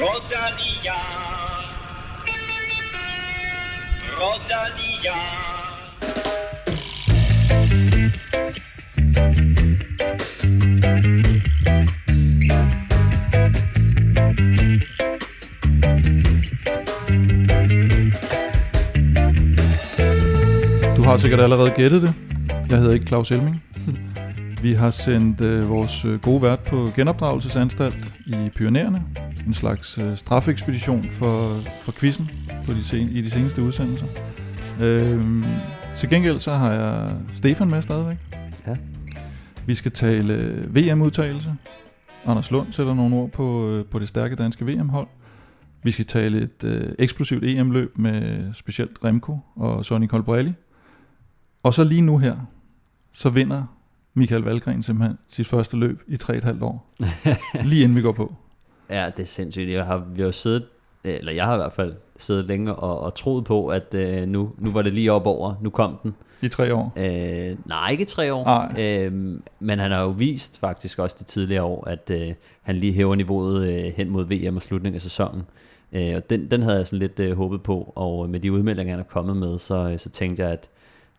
Rodania. Rodania. Du har sikkert allerede gættet det. Jeg hedder ikke Claus Elming. Vi har sendt øh, vores øh, gode vært på genopdragelsesanstalt i Pyrenæerne. En slags øh, strafekspedition for, for quizzen på de sen, i de seneste udsendelser. Øhm, til gengæld så har jeg Stefan med stadigvæk. Ja. Vi skal tale øh, VM-udtagelse. Anders Lund sætter nogle ord på, øh, på det stærke danske VM-hold. Vi skal tale et øh, eksplosivt EM-løb med specielt Remco og Sonny Colbrelli. Og så lige nu her, så vinder Michael Valgren simpelthen sit første løb i 3,5 år. lige inden vi går på. Ja, det er sindssygt. Jeg har, vi har jo siddet, eller jeg har i hvert fald siddet længe og, og troet på, at øh, nu, nu var det lige op over. Nu kom den. I tre år. Øh, nej, ikke tre år. Nej. Øh, men han har jo vist faktisk også de tidligere år, at øh, han lige hæver niveauet øh, hen mod VM og slutningen af sæsonen. Øh, og den, den havde jeg sådan lidt øh, håbet på, og med de udmeldinger, han er kommet med, så, så tænkte jeg, at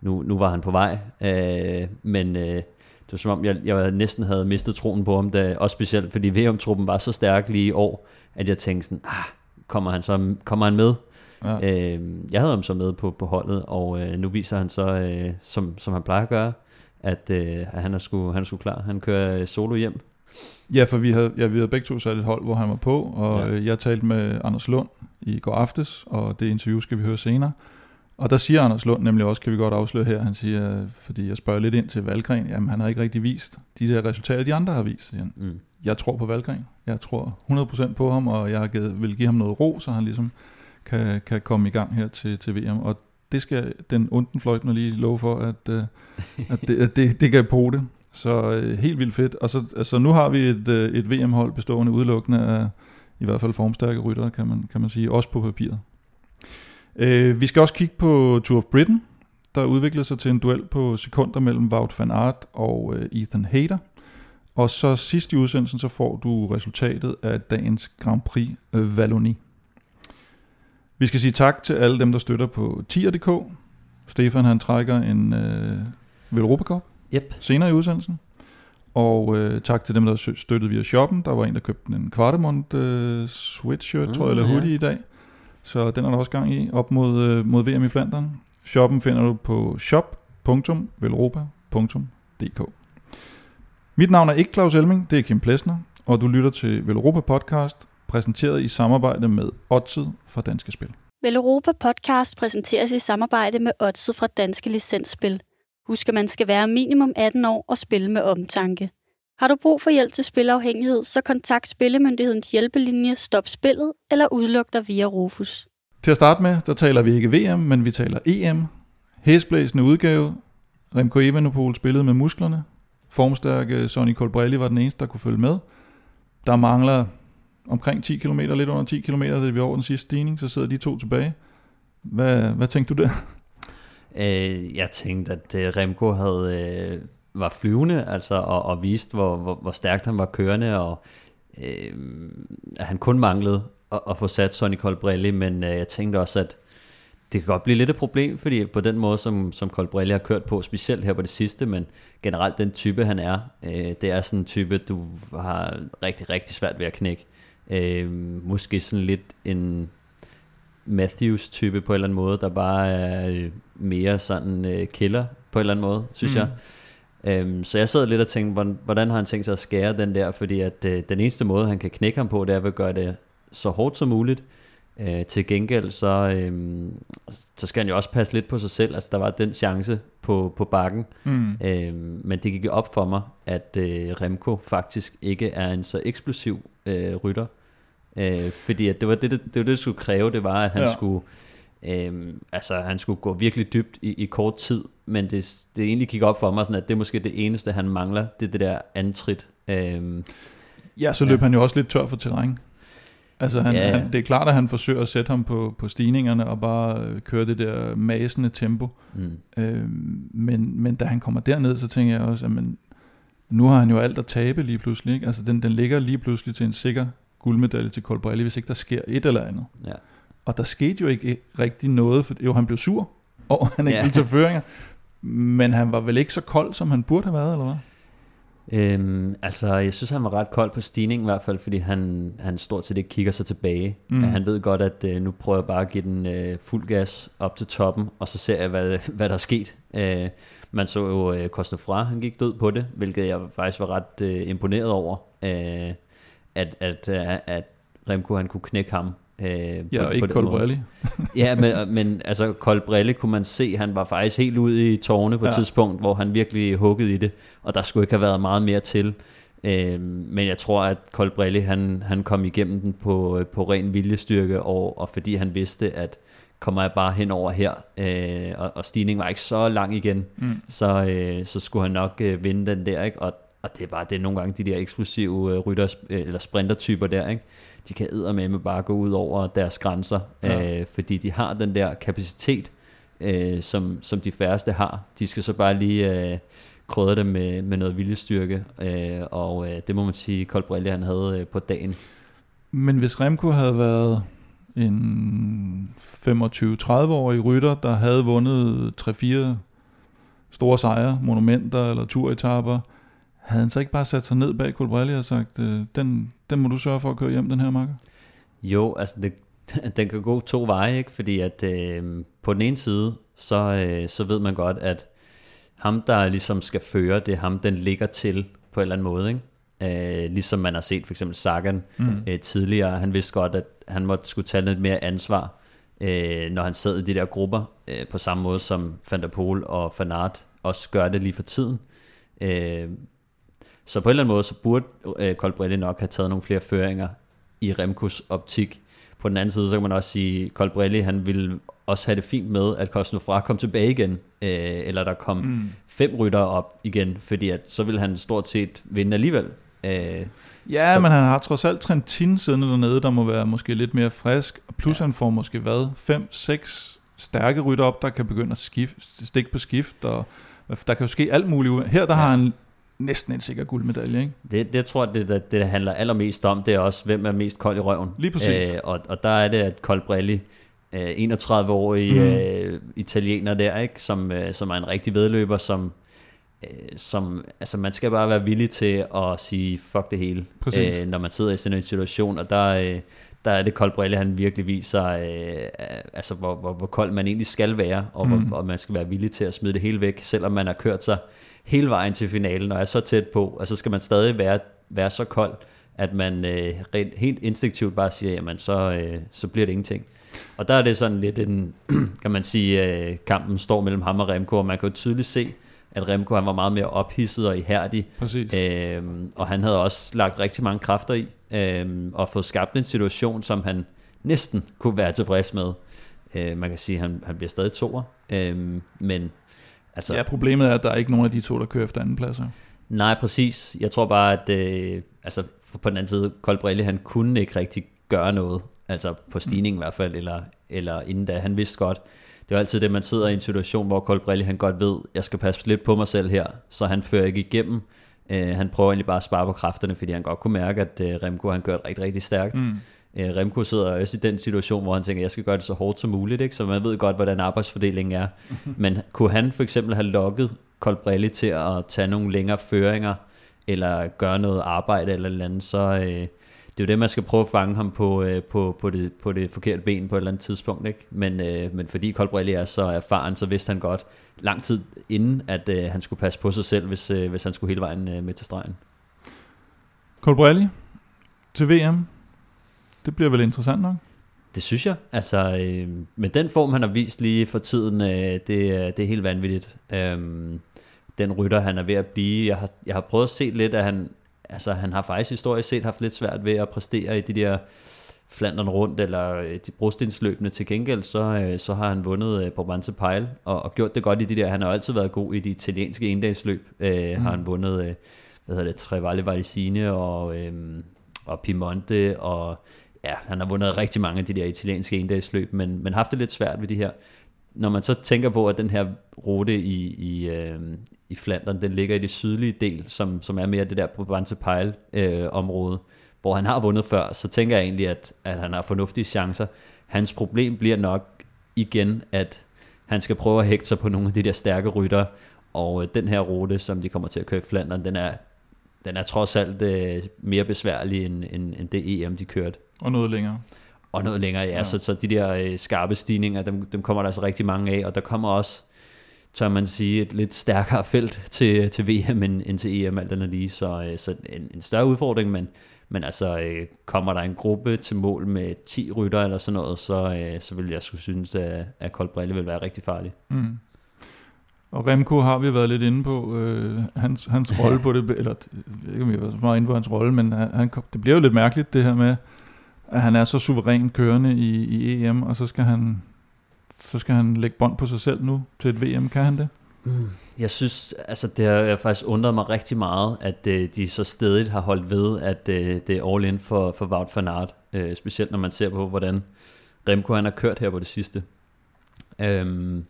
nu, nu var han på vej. Øh, men øh, det var som om, jeg, jeg næsten havde mistet troen på ham, da, også specielt fordi VM-truppen var så stærk lige i år, at jeg tænkte sådan, ah, kommer han, så, kommer han med? Ja. Øh, jeg havde ham så med på, på holdet, og øh, nu viser han så, øh, som, som han plejer at gøre, at, øh, at han, er sgu, han er sgu klar. Han kører øh, solo hjem. Ja, for vi havde, ja, vi havde begge to sat et hold, hvor han var på, og Ja. ja. jeg talte med Anders Lund i går aftes, og det interview skal vi høre senere. Og der siger Anders Lund nemlig også, kan vi godt afsløre her, han siger, fordi jeg spørger lidt ind til Valgren, jamen han har ikke rigtig vist de der resultater, de andre har vist. Siger han. Mm. Jeg tror på Valgren. Jeg tror 100% på ham, og jeg vil give ham noget ro, så han ligesom kan, kan komme i gang her til, til VM. Og det skal den unden fløjtende lige love for, at, øh, at, det, at det, det kan på det. Så øh, helt vildt fedt. Og så altså, nu har vi et, øh, et VM-hold bestående udelukkende af i hvert fald formstærke ryttere, kan man, kan man sige, også på papiret. Øh, vi skal også kigge på Tour of Britain, der udviklede sig til en duel på sekunder mellem Wout van Aert og øh, Ethan Hayter. Og så sidst i udsendelsen, så får du resultatet af dagens Grand Prix øh, Wallonie. Vi skal sige tak til alle dem, der støtter på tier.dk. Stefan han trækker en øh, Velropa Cup Yep. senere i udsendelsen. Og øh, tak til dem, der støttede via shoppen. Der var en, der købte en Kvartemont øh, sweatshirt, Mm, tror jeg, eller ja. hoodie i dag. Så den er der også gang i, op mod, øh, mod VM i Flandern. Shoppen finder du på shop.velropa.dk Mit navn er ikke Claus Elming, det er Kim Plesner, og du lytter til Velropa Podcast, præsenteret i samarbejde med Odset fra Danske Spil. Veleuropa podcast præsenteres i samarbejde med Odset fra Danske Licensspil. Husk, at man skal være minimum 18 år og spille med omtanke. Har du brug for hjælp til spilafhængighed, så kontakt Spillemyndighedens hjælpelinje Stop Spillet eller udluk dig via Rufus. Til at starte med, der taler vi ikke VM, men vi taler EM. Hæsblæsende udgave. Remco Evenepoel spillede med musklerne. Formstærke Sonny Colbrelli var den eneste, der kunne følge med. Der mangler omkring 10 km, lidt under 10 km, da vi er over den sidste stigning, så sidder de to tilbage. Hvad, hvad tænkte du der? Øh, jeg tænkte, at øh, Remco havde, øh, var flyvende, altså, og, og viste, hvor, hvor, hvor stærkt han var kørende, og øh, at han kun manglede at, at få sat Sonny Colbrelli, men øh, jeg tænkte også, at det kan godt blive lidt et problem, fordi på den måde, som, som Colbrelli har kørt på, specielt her på det sidste, men generelt den type, han er, øh, det er sådan en type, du har rigtig, rigtig svært ved at knække. Øh, måske sådan lidt en Matthews type på en eller anden måde, der bare er øh, mere sådan øh, killer på en eller anden måde, synes mm. jeg. Øhm, så jeg sad lidt og tænkte, hvordan, hvordan har han tænkt sig at skære den der, fordi at øh, den eneste måde, han kan knække ham på, det er ved at gøre det så hårdt som muligt. Øh, til gengæld, så, øhm, så skal han jo også passe lidt på sig selv. Altså, der var den chance på, på bakken. Mm. Øhm, men det gik op for mig, at øh, Remco faktisk ikke er en så eksplosiv øh, rytter. Øh, fordi at det var det, det, det, var det, det skulle kræve, det var, at han ja. skulle Øhm, altså han skulle gå virkelig dybt i, i kort tid, men det, det egentlig gik op for mig, sådan at det er måske det eneste, han mangler, det er det der antrit. Øhm, Ja, så løb Ja. han jo også lidt tør for terræn. Altså han, Ja. han, det er klart, at han forsøger at sætte ham på, på stigningerne og bare øh, køre det der masende tempo. mm, Øh, men, men da han kommer derned, så tænker jeg også, at men, nu har han jo alt at tabe lige pludselig. Ikke? Altså den, den ligger lige pludselig til en sikker guldmedalje til Colbrelli, hvis ikke der sker et eller andet. Ja. Og der skete jo ikke rigtig noget, for jo, han blev sur over, han ikke Ja. føringer. Men han var vel ikke så kold, som han burde have været, eller hvad? Øhm, altså, jeg synes, han var ret kold på stigningen i hvert fald, fordi han, han stort set ikke kigger sig tilbage. Mm. Han ved godt, at øh, nu prøver jeg bare at give den øh, fuld gas op til toppen, og så ser jeg, hvad, hvad der er sket. Øh, man så jo øh, Cosnefra, han gik død på det, hvilket jeg faktisk var ret øh, imponeret over, øh, at, at, øh, at Remco han kunne knække ham. Øh, Ja, og ikke. Colbrelli. Ja, men, men altså Colbrelli kunne man se, han var faktisk helt ude i tårne på et Ja. tidspunkt, hvor han virkelig huggede i det, og der skulle ikke have været meget mere til. Øh, men jeg tror, at Colbrelli han, han kom igennem den på, på ren viljestyrke, og, og fordi han vidste, at kommer jeg bare hen over her, øh, og, og stigningen var ikke så lang igen, Mm. så, øh, så skulle han nok øh, vinde den der, ikke? Og, og det er bare det er nogle gange de der eksplosive øh, rytter, øh, eller sprintertyper der, ikke? De kan med bare gå ud over deres grænser, Ja. ja. øh, fordi de har den der kapacitet, øh, som, som de færreste har. De skal så bare lige øh, krydre det med, med noget viljestyrke, øh, og øh, det må man sige, Colbrelli han havde øh, på dagen. Men hvis Remco havde været en 25-30-årig rytter, der havde vundet 3-4 store sejre, monumenter eller turetapper, havde han så ikke bare sat sig ned bag Colbrelli og sagt, øh, den, den må du sørge for at køre hjem, den her makker? Jo, altså det, den kan gå to veje, ikke? fordi at øh, på den ene side, så, øh, så ved man godt, at ham, der ligesom skal føre, det er ham, den ligger til på en eller anden måde. Ikke? Øh, ligesom man har set for eksempel Sagan Mm. øh, tidligere, han vidste godt, at han måtte skulle tage lidt mere ansvar, øh, når han sad i de der grupper, øh, på samme måde som Van der Poel og Van Aert også gør det lige for tiden. Øh, så på en eller anden måde, så burde øh, Colbrelli nok have taget nogle flere føringer i Remkos optik. På den anden side, så kan man også sige, at Colbrelli han ville også have det fint med, at Cosnefra kom tilbage igen, øh, eller der kom Mm. fem rytter op igen, fordi at, så ville han stort set vinde alligevel. Øh, Ja, Så- men han har trods alt Trentin siddende dernede, der må være måske lidt mere frisk. Plus ja. han får måske hvad? 5-6 stærke rytter op, der kan begynde at skifte, stikke på skift. Og der kan jo ske alt muligt. Her der. Ja. har han næsten en sikker guldmedalje, ikke? det, det tror jeg, det, det, det handler allermest om, det er også, hvem er mest kold i røven. Lige præcis. Øh, og, og der er det, at Colbrelli, øh, 31-årig Mm. øh, italiener der, ikke, som, øh, som er en rigtig vedløber, som, øh, som altså man skal bare være villig til at sige fuck det hele, Præcis. øh, når man sidder i sådan en situation, og der, øh, der er det Colbrelli, han virkelig viser, øh, altså hvor, hvor, hvor kold man egentlig skal være, og, mm. hvor, og man skal være villig til at smide det hele væk, selvom man har kørt sig hele vejen til finalen, og er så tæt på, og så skal man stadig være, være så kold, at man øh, rent, helt instinktivt bare siger, jamen så, øh, så bliver det ingenting. Og der er det sådan lidt en, kan man sige, øh, kampen står mellem ham og Remco, og man kan jo tydeligt se, at Remco han var meget mere ophidset og ihærdig, Præcis. øhm, og han havde også lagt rigtig mange kræfter i, øhm, og fået skabt en situation, som han næsten kunne være tilfreds med. Øh, man kan sige, at han, han bliver stadig toer, øhm, men altså, Ja, problemet er, at der er ikke nogen af de to, der kører efter anden pladser. Nej, præcis. Jeg tror bare, at øh, altså, på den anden side, Colbrelli, han kunne ikke rigtig gøre noget. Altså på stigningen i hvert fald, eller, eller inden da. Han vidste godt. Det er altid det, man sidder i en situation, hvor Colbrelli, han godt ved, jeg skal passe lidt på mig selv her, så han fører ikke igennem. Øh, han prøver egentlig bare at spare på kræfterne, fordi han godt kunne mærke, at øh, Remco, han kørte rigtig, rigtig stærkt. Mm. Øh, Remco sidder også i den situation, hvor han tænker, jeg skal gøre det så hårdt som muligt, ikke? så man ved godt, hvordan arbejdsfordelingen er. Men kunne han for eksempel have lokket Colbrelli til at tage nogle længere føringer, eller gøre noget arbejde eller eller andet, så øh, det er jo det, man skal prøve at fange ham på, øh, på, på, det, på det forkerte ben på et eller andet tidspunkt. Ikke? Men, øh, men fordi Colbrelli er så erfaren, så vidste han godt lang tid inden, at øh, han skulle passe på sig selv, hvis, øh, hvis han skulle hele vejen øh, med til stregen. Colbrelli til VM. Det bliver vel interessant nok. Det synes jeg. Altså, øh, med den form, han har vist lige for tiden, øh, det, er- det er helt vanvittigt. Øhm, den rytter, han er ved at blive. Jeg har, jeg har prøvet at se lidt, at han, altså, han har faktisk historisk set haft lidt svært ved at præstere i de der Flandern rundt, eller øh, de brostensløbende til gengæld, så, øh, så har han vundet øh, på Brance Pejl, og, og gjort det godt i de der. Han har altid været god i de italienske endagsløb. Øh, mm. Har han vundet, øh, hvad hedder det, Trevalle Valicine og, øh, og Piemonte, og ja, han har vundet rigtig mange af de der italienske endagsløb, men, men haft det lidt svært ved de her. Når man så tænker på, at den her rute i, i, øh, i Flandern, den ligger i det sydlige del, som, som er mere det der Provence Pejl øh, område, hvor han har vundet før, så tænker jeg egentlig, at, at han har fornuftige chancer. Hans problem bliver nok igen, at han skal prøve at hægte sig på nogle af de der stærke rytter, og øh, den her rute, som de kommer til at køre i Flandern, den er, den er trods alt øh, mere besværlig end, end, end det EM, de kørte. Og noget længere. Og noget længere, ja. Ja. Så, så de der øh, skarpe stigninger, dem, dem kommer der altså rigtig mange af, og der kommer også, tør man sige, et lidt stærkere felt til, til VM end, end til EM, alt andet lige. Så, øh, så en, en større udfordring, men, men altså, øh, kommer der en gruppe til mål med 10 rytter eller sådan noget, så, øh, så vil jeg skulle synes, at, at Colbrelli vil være rigtig farlig. Mm. Og Remco har vi været lidt inde på, øh, hans, hans rolle på det, eller jeg ved ikke om vi har været så meget inde på hans rolle, men han, det bliver jo lidt mærkeligt det her med, at han er så suveræn kørende i, i EM, og så skal han så skal han lægge bånd på sig selv nu til et VM, kan han det? Mm. Jeg synes, altså det har jeg faktisk undret mig rigtig meget, at øh, de så stedigt har holdt ved, at øh, det er all in for, for Wout van Aert. Øh, specielt når man ser på, hvordan Remco han har kørt her på det sidste. Øhm,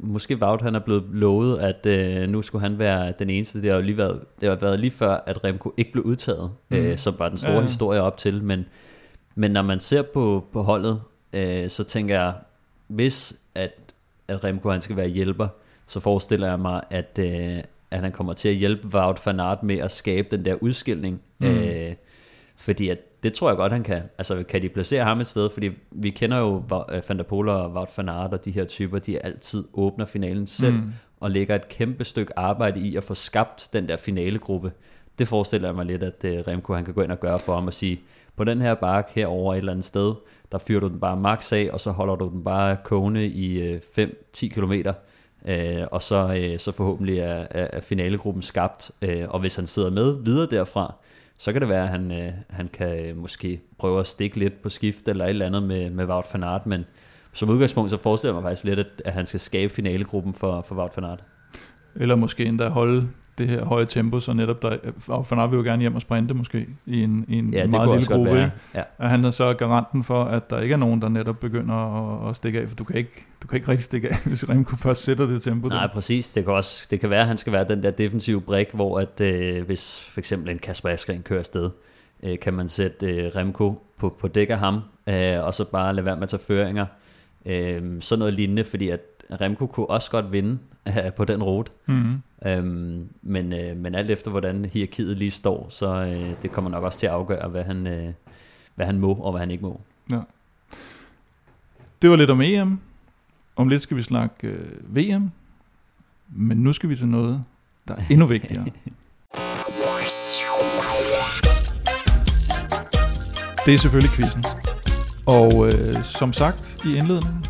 måske Wout han er blevet lovet, at øh, nu skulle han være den eneste. Det har jo lige været, det har været lige før, at Remco ikke blev udtaget, mm. øh, som var den store Ja, historie op til. Men, men når man ser på, på holdet, øh, så tænker jeg, hvis at, at Remco han skal være hjælper, så forestiller jeg mig, at, øh, at han kommer til at hjælpe Wout van Aert med at skabe den der udskilning. Mm. Øh, fordi at, det tror jeg godt, han kan. Altså, kan de placere ham et sted? Fordi vi kender jo øh, Van der Poel og Wout van Aert og de her typer, de altid åbner finalen selv, mm. og lægger et kæmpe stykke arbejde i at få skabt den der finalegruppe. Det forestiller jeg mig lidt, at øh, Remco han kan gå ind og gøre for ham og sige, på den her bakke herovre et eller andet sted, der fyrer du den bare max af, og så holder du den bare kogende i øh, 5-10 kilometer, øh, og så, øh, så forhåbentlig er, er, er finalegruppen skabt. Øh, og hvis han sidder med videre derfra, så kan det være, at han, øh, han kan øh, måske prøve at stikke lidt på skift eller et eller andet med, med Wout van Aert, men som udgangspunkt så forestiller jeg mig faktisk lidt, at, at han skal skabe finalegruppen for, for Wout van Aert. Eller måske endda holde det her høje tempo, så netop der, og Van Aert vil jo gerne hjem og sprinte måske i en, i en Ja, meget lille gruppe, være. Ja. at han er så garanten for, at der ikke er nogen, der netop begynder at, at stikke af, for du kan, ikke, du kan ikke rigtig stikke af, hvis Remco først sætter det tempo. Nej, der. præcis. Det kan, også, det kan være, at han skal være den der defensive brik, hvor at, øh, hvis for eksempel en Kasper Askren kører afsted, øh, kan man sætte øh, Remco på, på dæk af ham, øh, og så bare lade være med at tage føringer. Øh, sådan noget lignende, fordi at Remco kunne også godt vinde øh, på den rute. Mm-hmm. Øhm, men, øh, men alt efter hvordan hierarkiet lige står, så øh, det kommer nok også til at afgøre, hvad han, øh, hvad han må og hvad han ikke må. Det var lidt om EM. Om lidt skal vi snakke øh, VM. Men nu skal vi til noget, der er endnu vigtigere. Det er selvfølgelig quizzen. Og øh, som sagt i indledningen,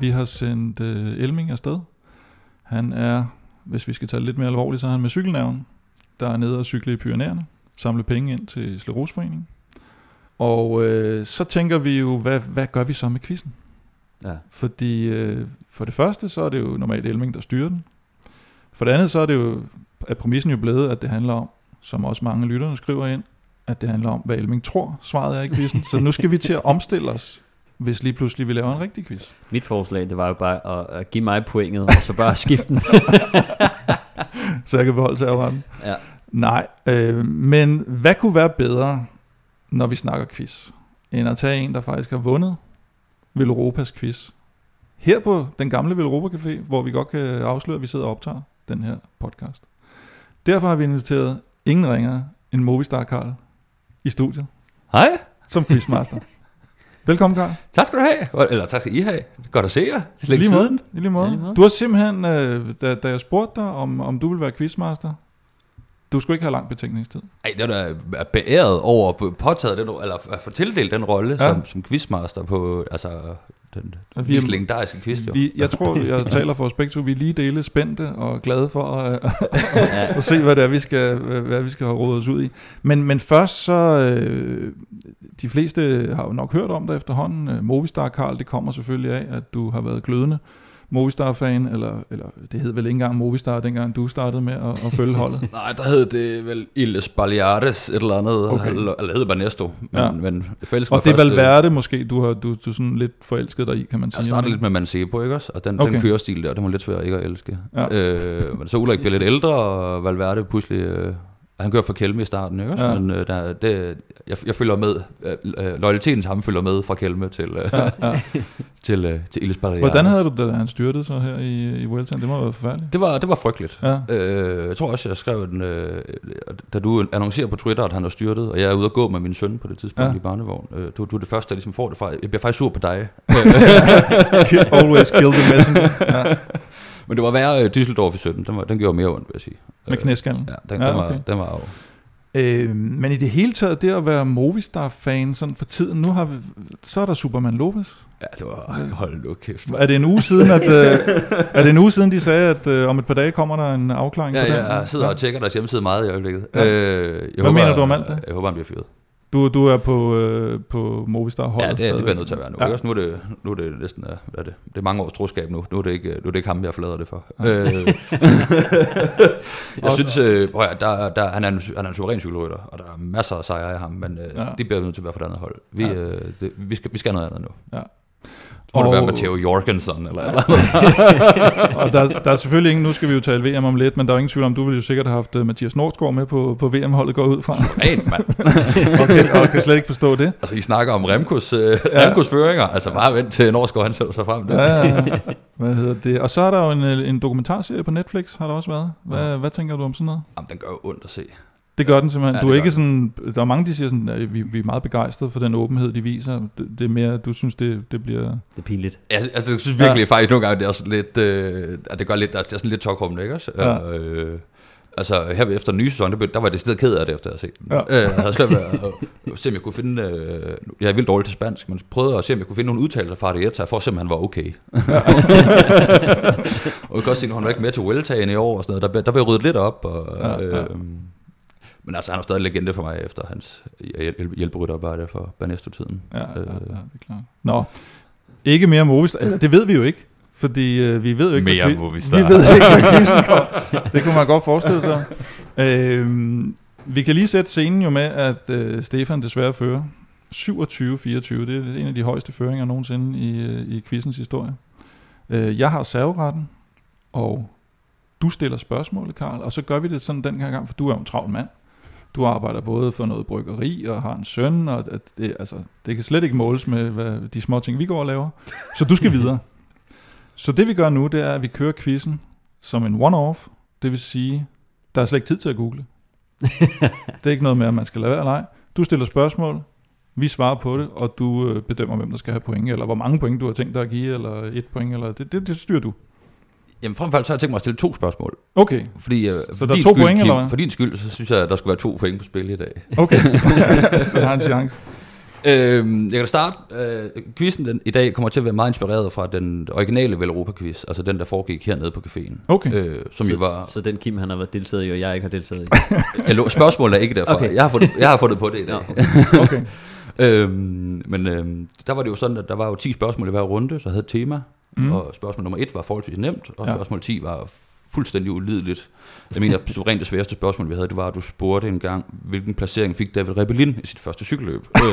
vi har sendt øh, Elming afsted. Han er, hvis vi skal tage det lidt mere alvorligt, så er han med cykelnævn, der er nede og cykle i Pyrenæerne, samle penge ind til Slerosforeningen. Og øh, så tænker vi jo, hvad, hvad gør vi så med quizzen? Ja. Fordi øh, for det første, så er det jo normalt Elming, der styrer den. For det andet, så er det jo, at præmissen jo blevet, at det handler om, som også mange lytterne skriver ind, at det handler om, hvad Elming tror, svaret er i quizzen. så nu skal vi til at omstille os, hvis lige pludselig vi laver en rigtig quiz. Mit forslag, det var jo bare at, at give mig pointet, og så bare skifte den. Så jeg kan beholde serveretten. ja. Nej, øh, men hvad kunne være bedre, når vi snakker quiz, end at tage en, der faktisk har vundet Veloropas quiz. Her på den gamle Veloropa Café, hvor vi godt kan afsløre, at vi sidder og optager den her podcast. Derfor har vi inviteret ingen ringere end Movistar Karl i studiet Hej, som quizmaster. Velkommen, Karl. tak skal du have. Eller tak skal I have. Godt at se jer. Det er lige måde. lige måde. Ja, lige måde. Du har simpelthen, øh, da, da jeg spurgte dig, om, om du ville være quizmaster, du skulle ikke have lang betænkningstid. Ej, det er da beæret over at få påtaget den, eller at få tildelt den rolle ja. som, som quizmaster på, altså, den Og vi er- mest legendariske quiz, jo. Vi, jeg tror, jeg taler for os begge to. Vi er lige dele spændte og glade for at, at, at se, hvad det er, vi skal, hvad, vi skal have os ud i. Men, men først så, øh, de fleste har jo nok hørt om det efterhånden. Øh, Movistar, Karl, det kommer selvfølgelig af, at du har været glødende Movistar-fan, eller, eller det hed vel ikke engang Movistar, dengang du startede med at, at følge holdet. Nej, der hed det vel Illes Baleares, et eller andet, Okay. eller, eller hed Banesto, men, Ja. men forelskede Og det er Valverde måske, du har du, du sådan lidt forelsket dig i, kan man sige. Jeg startede lidt med Mancebo, ikke også? Og den, Okay. den kørestil der, det var lidt svært ikke at elske. Ja. Øh, men så Ulrik blev lidt ældre, og Valverde pludselig øh, Han kører for Kelme i starten, ikke? Ja. Men øh, der, det, jeg, jeg følger med. Øh, øh, loyaliteten til ham følger med fra Kelme til, øh, Ja, ja. til, øh, til Illes Barriere. Hvordan havde du det, da han styrtede så her i, i Vueltaen? Det må have været forfærdeligt. Det var, det var frygteligt. Ja. Øh, jeg tror også, jeg skrev den, øh, da du annoncerer på Twitter, at han er styrtet, og jeg er ude og gå med min søn på det tidspunkt ja. i barnevogn. Øh, du, du er det første, der ligesom får det fra. Jeg bliver faktisk sur på dig. Always kill the messenger. Ja. Men det var værre øh, Düsseldorf i 17. Den, var, den gjorde mere ondt, vil jeg sige. Med knæskallen. Ja, den, Ja, ja, den, okay. var, den var jo... Øh, men i det hele taget, det at være Movistar-fan sådan for tiden, nu har vi, så er der Superman Lopez. Ja, det var... Hold nu kæft. Er det en uge siden, at, øh, er det en uge siden, de sagde, at øh, om et par dage kommer der en afklaring Ja, på den? ja, jeg sidder og tjekker deres hjemmeside meget i øjeblikket. Ja. Øh, jeg Hvad mener du om alt det? Jeg håber, han bliver fyret. Du, du er på, øh, på Movistar-holdet Ja, det, det bliver nødt til at være nu. Ja. Ja. Nu, er det, nu er det næsten øh, hvad er det? det er mange års troskab nu. Nu er det ikke, nu er det ikke ham, jeg forlader det for. Ja. Øh, jeg synes, øh, prøv at, der, der, han, er en, han er en suveræn cykelrytter, og der er masser af sejre af ham, men øh, Ja. det bliver vi nødt til at være for det andet hold. Vi, ja. øh, det, vi, skal, vi skal noget andet nu. Ja. Må det Og- være Matteo Jorgensen, eller, eller Og der, der er selvfølgelig ingen, nu skal vi jo tale VM om lidt, men der er ingen tvivl om, du ville jo sikkert have haft øh, Mathias Nordsgaard med på, på VM-holdet går ud fra, rent, mand. og kan, og kan slet ikke forstå det. Altså, I snakker om Remkos, øh, ja. Remkos føringer. Altså, bare vent til Norskov, han sætter sig frem. Der. Ja, ja, ja. Hvad hedder det? Og så er der jo en, øh, en dokumentarserie på Netflix, har der også været. Hvad, hvad tænker du om sådan noget? Jamen, den gør jo ondt at se. Det gør den simpelthen. Ja, du er ikke sådan, der er mange, der siger sådan, at vi, vi er meget begejstrede for den åbenhed, de viser. Det, det er mere, du synes, det, det bliver... Det er pinligt. Jeg, altså, jeg synes virkelig ja. faktisk nogle gange, det er sådan lidt, øh, at det gør lidt, at det er sådan lidt tokrum, ikke også? Ja. Ja. Øh, altså, her efter den nye sæson, der, der var det stedet ked af det, efter jeg havde set den. Ja. Øh, jeg havde svært ved at, at se, om jeg kunne finde, øh, jeg er vildt dårlig til spansk, men prøvede at se, om jeg kunne finde nogle udtalelser fra det, for at se, om han var okay. og jeg kan også se, når han var ikke med til Vueltaen i år og sådan noget, der, der blev ryddet lidt op. Og, Ja, ja. øh, men altså, han er stadig legende for mig efter hans hjæl- hjælperytterarbejde for Banesto-tiden. Ja, ja, ja, Øh. det er klart. Nå, ikke mere Movistar. Eller, det ved vi jo ikke. Fordi øh, vi ved jo ikke, Mere hvad, Movistar. vi ved ikke, hvad quizzen kommer. Det kunne man godt forestille sig. Øh, vi kan lige sætte scenen jo med, at øh, Stefan desværre fører 27-24. Det er en af de højeste føringer nogensinde i, øh, i quizens historie. Øh, jeg har serveretten, og du stiller spørgsmålet, Karl, og så gør vi det sådan den her gang, for du er jo en travl mand. Du arbejder både for noget bryggeri og har en søn, og at det, altså, det kan slet ikke måles med hvad, de små ting, vi går og laver. Så du skal videre. Så det vi gør nu, det er, at vi kører quizzen som en one-off. Det vil sige, der er slet ikke tid til at google. det er ikke noget med, at man skal lade være eller ej. Du stiller spørgsmål, vi svarer på det, og du øh, bedømmer, hvem der skal have point, eller hvor mange point du har tænkt dig at give, eller et point, eller det, det, det styrer du. Jamen frem for alt, så har jeg tænkt mig at stille to spørgsmål. Okay, Fordi, øh, for der er din to skyld, point, Kim, eller hvad? For din skyld, så synes jeg, at der skulle være to point på spil i dag. okay. så jeg har en chance. Øhm, jeg kan starte. Øh, quizzen den, i dag kommer til at være meget inspireret fra den originale Vel Europa-quiz, altså den, der foregik hernede på caféen. Okay. Øh, som jo så, var... så den Kim, han har været deltaget i, og jeg ikke har deltaget i. Lå, spørgsmålet er ikke derfra. Okay. Jeg, har fundet, jeg har fundet på det i dag. Nå, okay. øhm, men øhm, der var det jo sådan, at der var jo 10 spørgsmål i hver runde, så havde et tema. Mm. Og spørgsmål nummer 1 var forholdsvis nemt, og Ja. spørgsmål 10 var fuldstændig ulideligt. Jeg mener, suverænt det sværeste spørgsmål, vi havde, det var, at du spurgte en gang, hvilken placering fik David Rebellin i sit første cykelløb. Øh,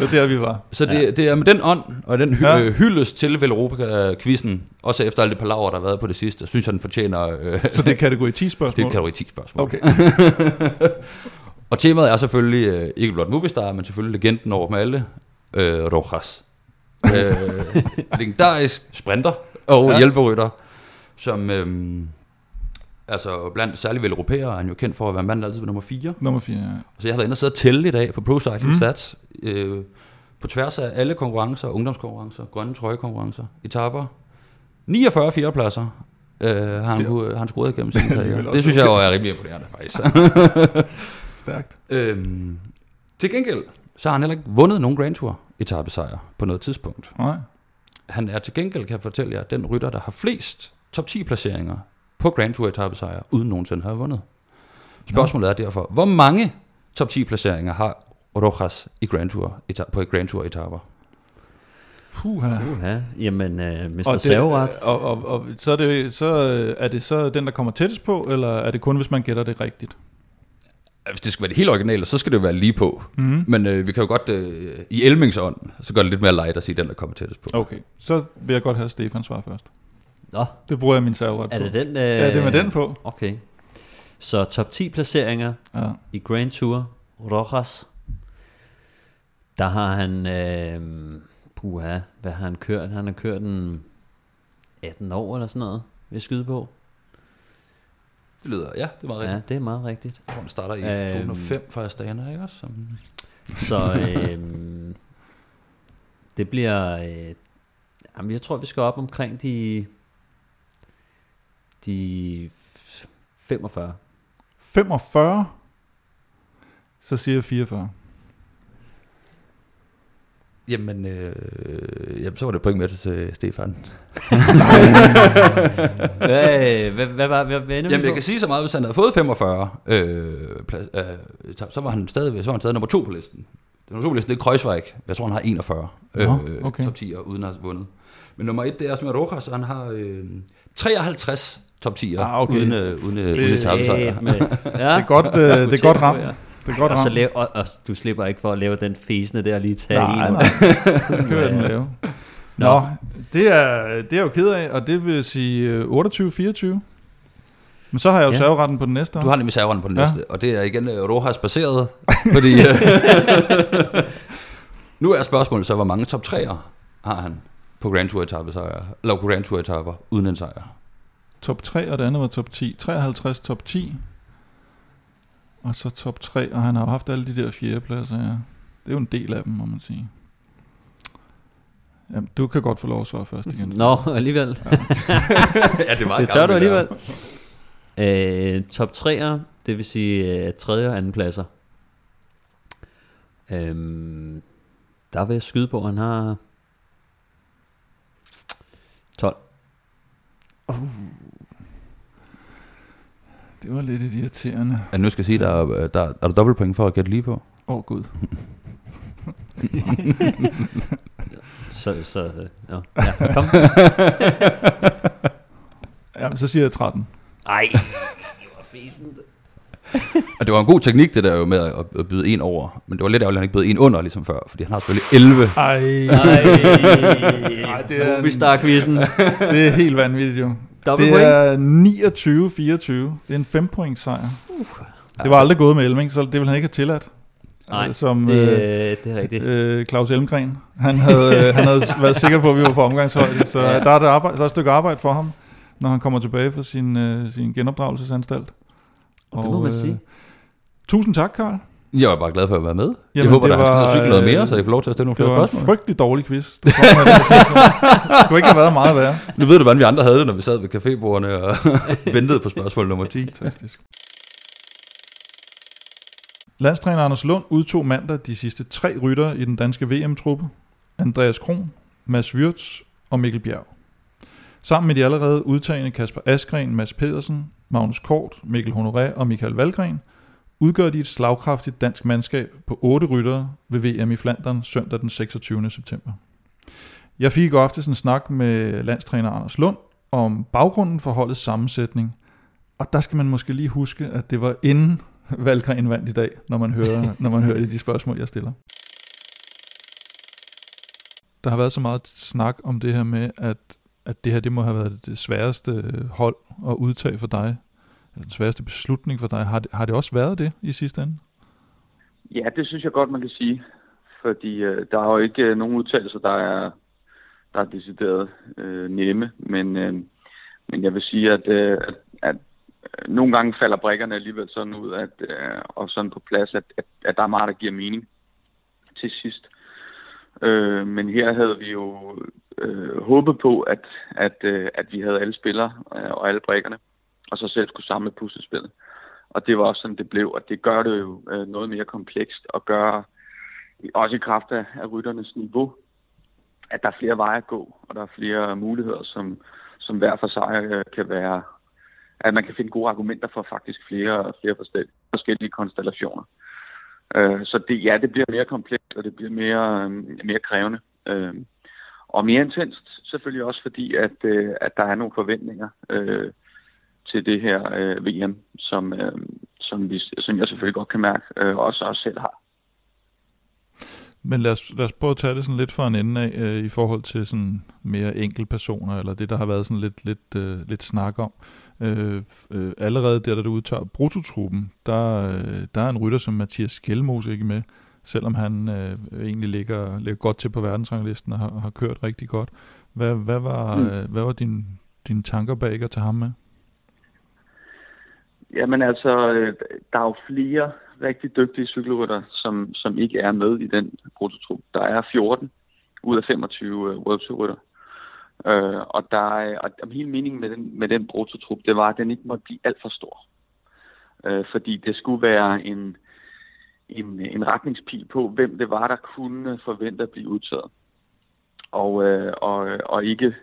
Det er der, vi var. Så det, ja. det er med den ånd, og den hy- Ja. ja. hyldest til Vel Europa-quizzen, også efter alle de palaver, der har været på det sidste, synes jeg, den fortjener... Øh, Så det er kategori 10 det er kategori 10 spørgsmål. Okay. Og temaet er selvfølgelig øh, ikke blot Movistar, men selvfølgelig legenden over dem alle, øh, Rojas. Øh, legendarisk sprinter og Ja. hjælperytter, som øh, altså blandt særligt vel europæere er han jo kendt for at være mand, altid var nummer 4. Nummer 4, ja. Så jeg har været inde og sidde og tælle i dag på Pro Cycling Mm. Stats, øh, på tværs af alle konkurrencer, ungdomskonkurrencer, grønne trøjekonkurrencer, etaper. 49 fjerdepladser øh, har han, Det- det, han scoret igennem sin karriere. også Det synes jeg jo er rimelig imponerende, faktisk. Stærkt. øhm, til gengæld, så har han heller ikke vundet nogen Grand Tour etappesejr på noget tidspunkt. Nej. Han er til gengæld, kan jeg fortælle jer, den rytter, der har flest top 10 placeringer på Grand Tour etappesejr, uden nogensinde at have vundet. Spørgsmålet er derfor, hvor mange top 10 placeringer har Rojas i Grand Tour, eta- på Grand Tour etapper? Puha. Uha. Jamen, uh, Mr. Og, det, Serveret. og, og, og så, er det, så øh, er det så den, der kommer tættest på, eller er det kun, hvis man gætter det rigtigt? Hvis det skal være det helt originale, så skal det jo være lige på. Mm-hmm. Men øh, vi kan jo godt, øh, i Elmingsånd, så gør det lidt mere light at sige den, der kommer tættest på. Okay, så vil jeg godt have Stefan svar først. Nå, Det bruger jeg min serveret er på. det den? Uh... Ja, det er med den på. Okay. Så top 10 placeringer Ja. i Grand Tour, Rojas. Der har han, øh, puha, hvad har han kørt? Han har kørt en 18 år eller sådan noget, vil jeg skyde på. Det lyder, ja, det var Ja, rigtigt. det er meget rigtigt. Ja. Den starter i Øhm. 2005 for Astana, ikke også? Så øh, det bliver, øh, jamen jeg tror vi skal op omkring de, de 45. 45. Så siger jeg 44. jamen, øh, jamen, så var det point med til Stefan. hvad, hvad, hvad, var hvad, hvad Jamen, jeg kan sige så meget, hvis han havde fået 45, øh, plads, øh, så var han stadig, så var han stadig nummer to på listen. Nummer to på listen, det er Kreuzweig. Jeg tror, han har 41 øh, Nå, okay. top 10'er, uden at have vundet. Men nummer et, det er Asmer Rojas, han har øh, 53 top 10'er, Ah, okay. uden, øh, uden, øh, uden Det- etapesejr. Med, ja, Det er godt, øh, det er godt ramt. Det er godt og, så lave, og, og, du slipper ikke for at lave den fæsende der lige tage Nej, en. nej. Den kører den lave. Nå, det er, det er jeg jo ked af, og det vil sige øh, 28-24. Men så har jeg jo Ja. serveretten på den næste. Du har nemlig serveren på den Ja. næste, og det er igen øh, Rojas baseret, fordi øh, nu er spørgsmålet så, hvor mange top 3'er har han på Grand Tour etape sejre, eller Grand Tour etapper uden en sejr. top 3, og det andet var top 10. 53 top 10. Og så top 3, og han har jo haft alle de der fjerdepladser, ja. Det er jo en del af dem, må man sige. Jamen, du kan godt få lov at svare først igen. Nå, alligevel. ja, det var Det tør du alligevel. Øh, top 3'er, det vil sige øh, tredje og anden pladser. Øhm, der vil jeg skyde på, at han har 12. Det var lidt irriterende. Ja, nu skal jeg sige, der er, der, er der dobbeltpoint for at gætte lige på. Åh, oh, gud. Så, så øh, ja. ja, kom. Ja, men så siger jeg 13. Ej, det var fæsent. Og det var en god teknik, det der jo med at, byde en over. Men det var lidt ærgerligt, at han ikke bød en under, ligesom før. Fordi han har selvfølgelig 11. Ej, Ej, det er- Movistar-quizzen. det er helt vanvittigt jo. Dobbelt Det er 29-24. Det er en 5 point sejr. Det var aldrig gået med Elming, så det ville han ikke have tilladt. Nej, Øh, som det, øh, det er rigtigt. øh, Claus Elmgren. Han havde, øh, han havde været sikker på, at vi var på omgangshøjde, så Ja. der, er et arbejde, der er et stykke arbejde for ham, når han kommer tilbage fra sin, øh, sin genopdragelsesanstalt. Det må man sige. Tusind tak, Karl. Jeg var bare glad for at være med. jeg Jamen, håber, det der har var, skrevet cykle noget øh, mere, så jeg får lov til at stille nogle Det flere var en spørgsmål. frygtelig dårlig quiz. Du kom med. Det kunne ikke have været meget værre. Nu ved du, hvordan vi andre havde det, når vi sad ved cafébordene og ventede på spørgsmål nummer 10. Fantastisk. Landstræner Anders Lund udtog mandag de sidste tre rytter i den danske VM-truppe. Andreas Kron, Mads Wirtz og Mikkel Bjerg. Sammen med de allerede udtagende Kasper Askren, Mads Pedersen, Magnus Kort, Mikkel Honoré og Michael Valgren, udgør de et slagkraftigt dansk mandskab på otte ryttere ved VM i Flandern søndag den 26. september. Jeg fik i aftes en snak med landstræner Anders Lund om baggrunden for holdets sammensætning, og der skal man måske lige huske, at det var inden Valgren vandt i dag, når man hører, når man hører de spørgsmål, jeg stiller. Der har været så meget snak om det her med, at, at det her det må have været det sværeste hold at udtage for dig, den sværeste beslutning for dig. Har det, har det også været det i sidste ende? Ja, det synes jeg godt, man kan sige. Fordi øh, der er jo ikke øh, nogen udtalelser, der er, der er decideret øh, nemme. Men, øh, men jeg vil sige, at, øh, at, at øh, nogle gange falder brækkerne alligevel sådan ud, at, øh, og sådan på plads, at, at, at der er meget, der giver mening til sidst. Øh, men her havde vi jo øh, håbet på, at, at, øh, at vi havde alle spillere øh, og alle brækkerne, og så selv skulle samle puslespillet. Og det var også sådan, det blev, og det gør det jo øh, noget mere komplekst, og gør også i kraft af, af rytternes niveau, at der er flere veje at gå, og der er flere muligheder, som, som hver for sig øh, kan være, at man kan finde gode argumenter for faktisk flere, flere forskellige, konstellationer. Øh, så det, ja, det bliver mere komplekst, og det bliver mere, øh, mere krævende. Øh, og mere intenst selvfølgelig også fordi, at, øh, at der er nogle forventninger øh, til det her øh, VM, som, øh, som, vi, som jeg selvfølgelig godt kan mærke, øh, også os selv har. Men lad os, lad os prøve at tage det sådan lidt fra en ende af, øh, i forhold til sådan mere enkeltpersoner, eller det, der har været sådan lidt, lidt, øh, lidt snak om. Øh, øh, allerede der, da du udtager brutotruppen, der, øh, der er en rytter som Mathias Skelmos ikke med, selvom han øh, egentlig ligger, ligger godt til på verdensranglisten og har, har kørt rigtig godt. Hvad, hvad var, mm. øh, hvad var din, dine tanker bag at tage ham med? Jamen altså, øh, der er jo flere rigtig dygtige cykelrytter, som, som ikke er med i den prototrup. Der er 14 ud af 25 uh, øh, World Tour rytter. Uh, øh, og der er, og hele meningen med den, med den prototrup, det var, at den ikke måtte blive alt for stor. Uh, fordi det skulle være en, en, en retningspil på, hvem det var, der kunne forvente at blive udtaget. Og, uh, og, og ikke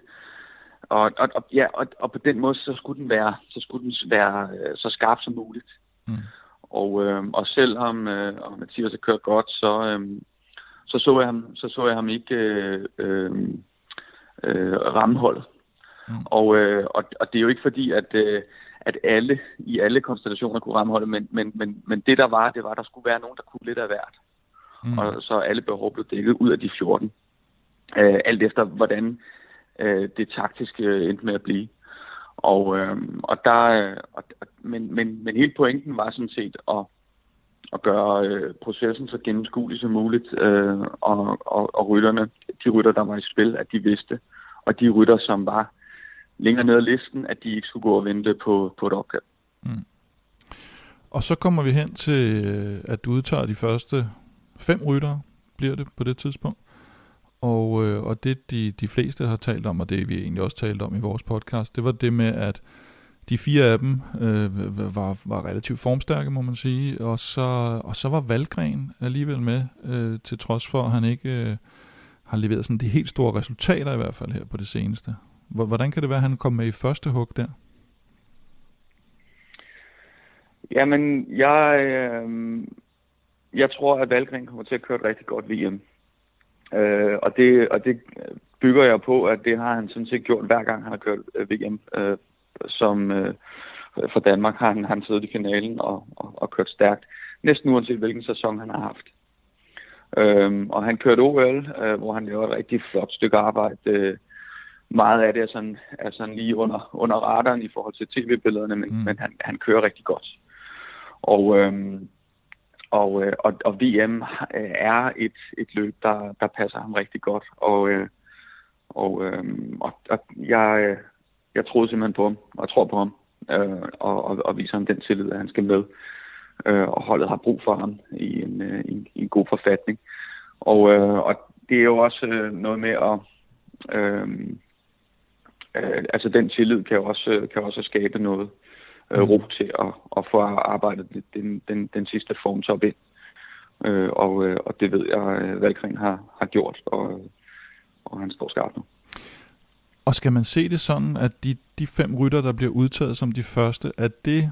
og, og, og, ja, og, og på den måde, så skulle den være, så, skulle den være øh, så skarp som muligt. Mm. Og, øh, og selvom øh, og Mathias har kørt godt, så, øh, så, så, jeg ham, så så jeg ham ikke øh, øh, øh, ramme holdet. Mm. Og, øh, og, og det er jo ikke fordi, at, øh, at alle i alle konstellationer kunne ramme holdet, men, men, men, men det der var, det var, at der skulle være nogen, der kunne lidt af hvert. Mm. Og så alle behov blev dækket ud af de 14. Øh, alt efter, hvordan øh, det taktiske øh, endte med at blive. Og, øh, og der, øh, og, men, men, men hele pointen var sådan set at, at gøre øh, processen så gennemskuelig som muligt, øh, og, og, og rytterne, de rytter, der var i spil, at de vidste, og de rytter, som var længere nede ad listen, at de ikke skulle gå og vente på, på et opkald. Mm. Og så kommer vi hen til, øh, at du udtager de første fem ryttere, bliver det på det tidspunkt. Og, øh, og det de, de fleste har talt om, og det vi egentlig også talt om i vores podcast, det var det med, at de fire af dem øh, var, var relativt formstærke, må man sige, og så, og så var Valgren alligevel med, øh, til trods for, at han ikke øh, har leveret sådan de helt store resultater i hvert fald her på det seneste. Hvordan kan det være, at han kom med i første hug der? Jamen, jeg, øh, jeg tror, at Valgren kommer til at køre et rigtig godt VM. Øh, og, det, og det bygger jeg på, at det har han sådan set gjort hver gang, han har kørt øh, VM. Øh, som øh, for Danmark har han, han siddet i finalen og, og, og kørt stærkt. Næsten uanset hvilken sæson han har haft. Øhm, og han kørte OL, øh, hvor han lavede et rigtig flot stykke arbejde. Øh, meget af det er sådan, er sådan lige under, under radaren i forhold til tv-billederne, men, mm. men han, han kører rigtig godt. Og, øhm, og, øh, og, og VM øh, er et, et løb, der, der passer ham rigtig godt. Og, øh, og, øh, og, og jeg, øh, jeg troede simpelthen på ham, og jeg tror på ham, øh, og, og, og viser ham den tillid, at han skal med. Øh, og holdet har brug for ham i en, øh, i, i en god forfatning. Og, øh, og det er jo også øh, noget med at... Øh, øh, altså den tillid kan jo også, kan også skabe noget øh, ro til at, at få arbejdet den, den, den sidste form op ind. Øh, og, øh, og det ved jeg, at Valgren har, har gjort, og, og han står skarpt nu. Og skal man se det sådan, at de, de fem rytter, der bliver udtaget som de første, er det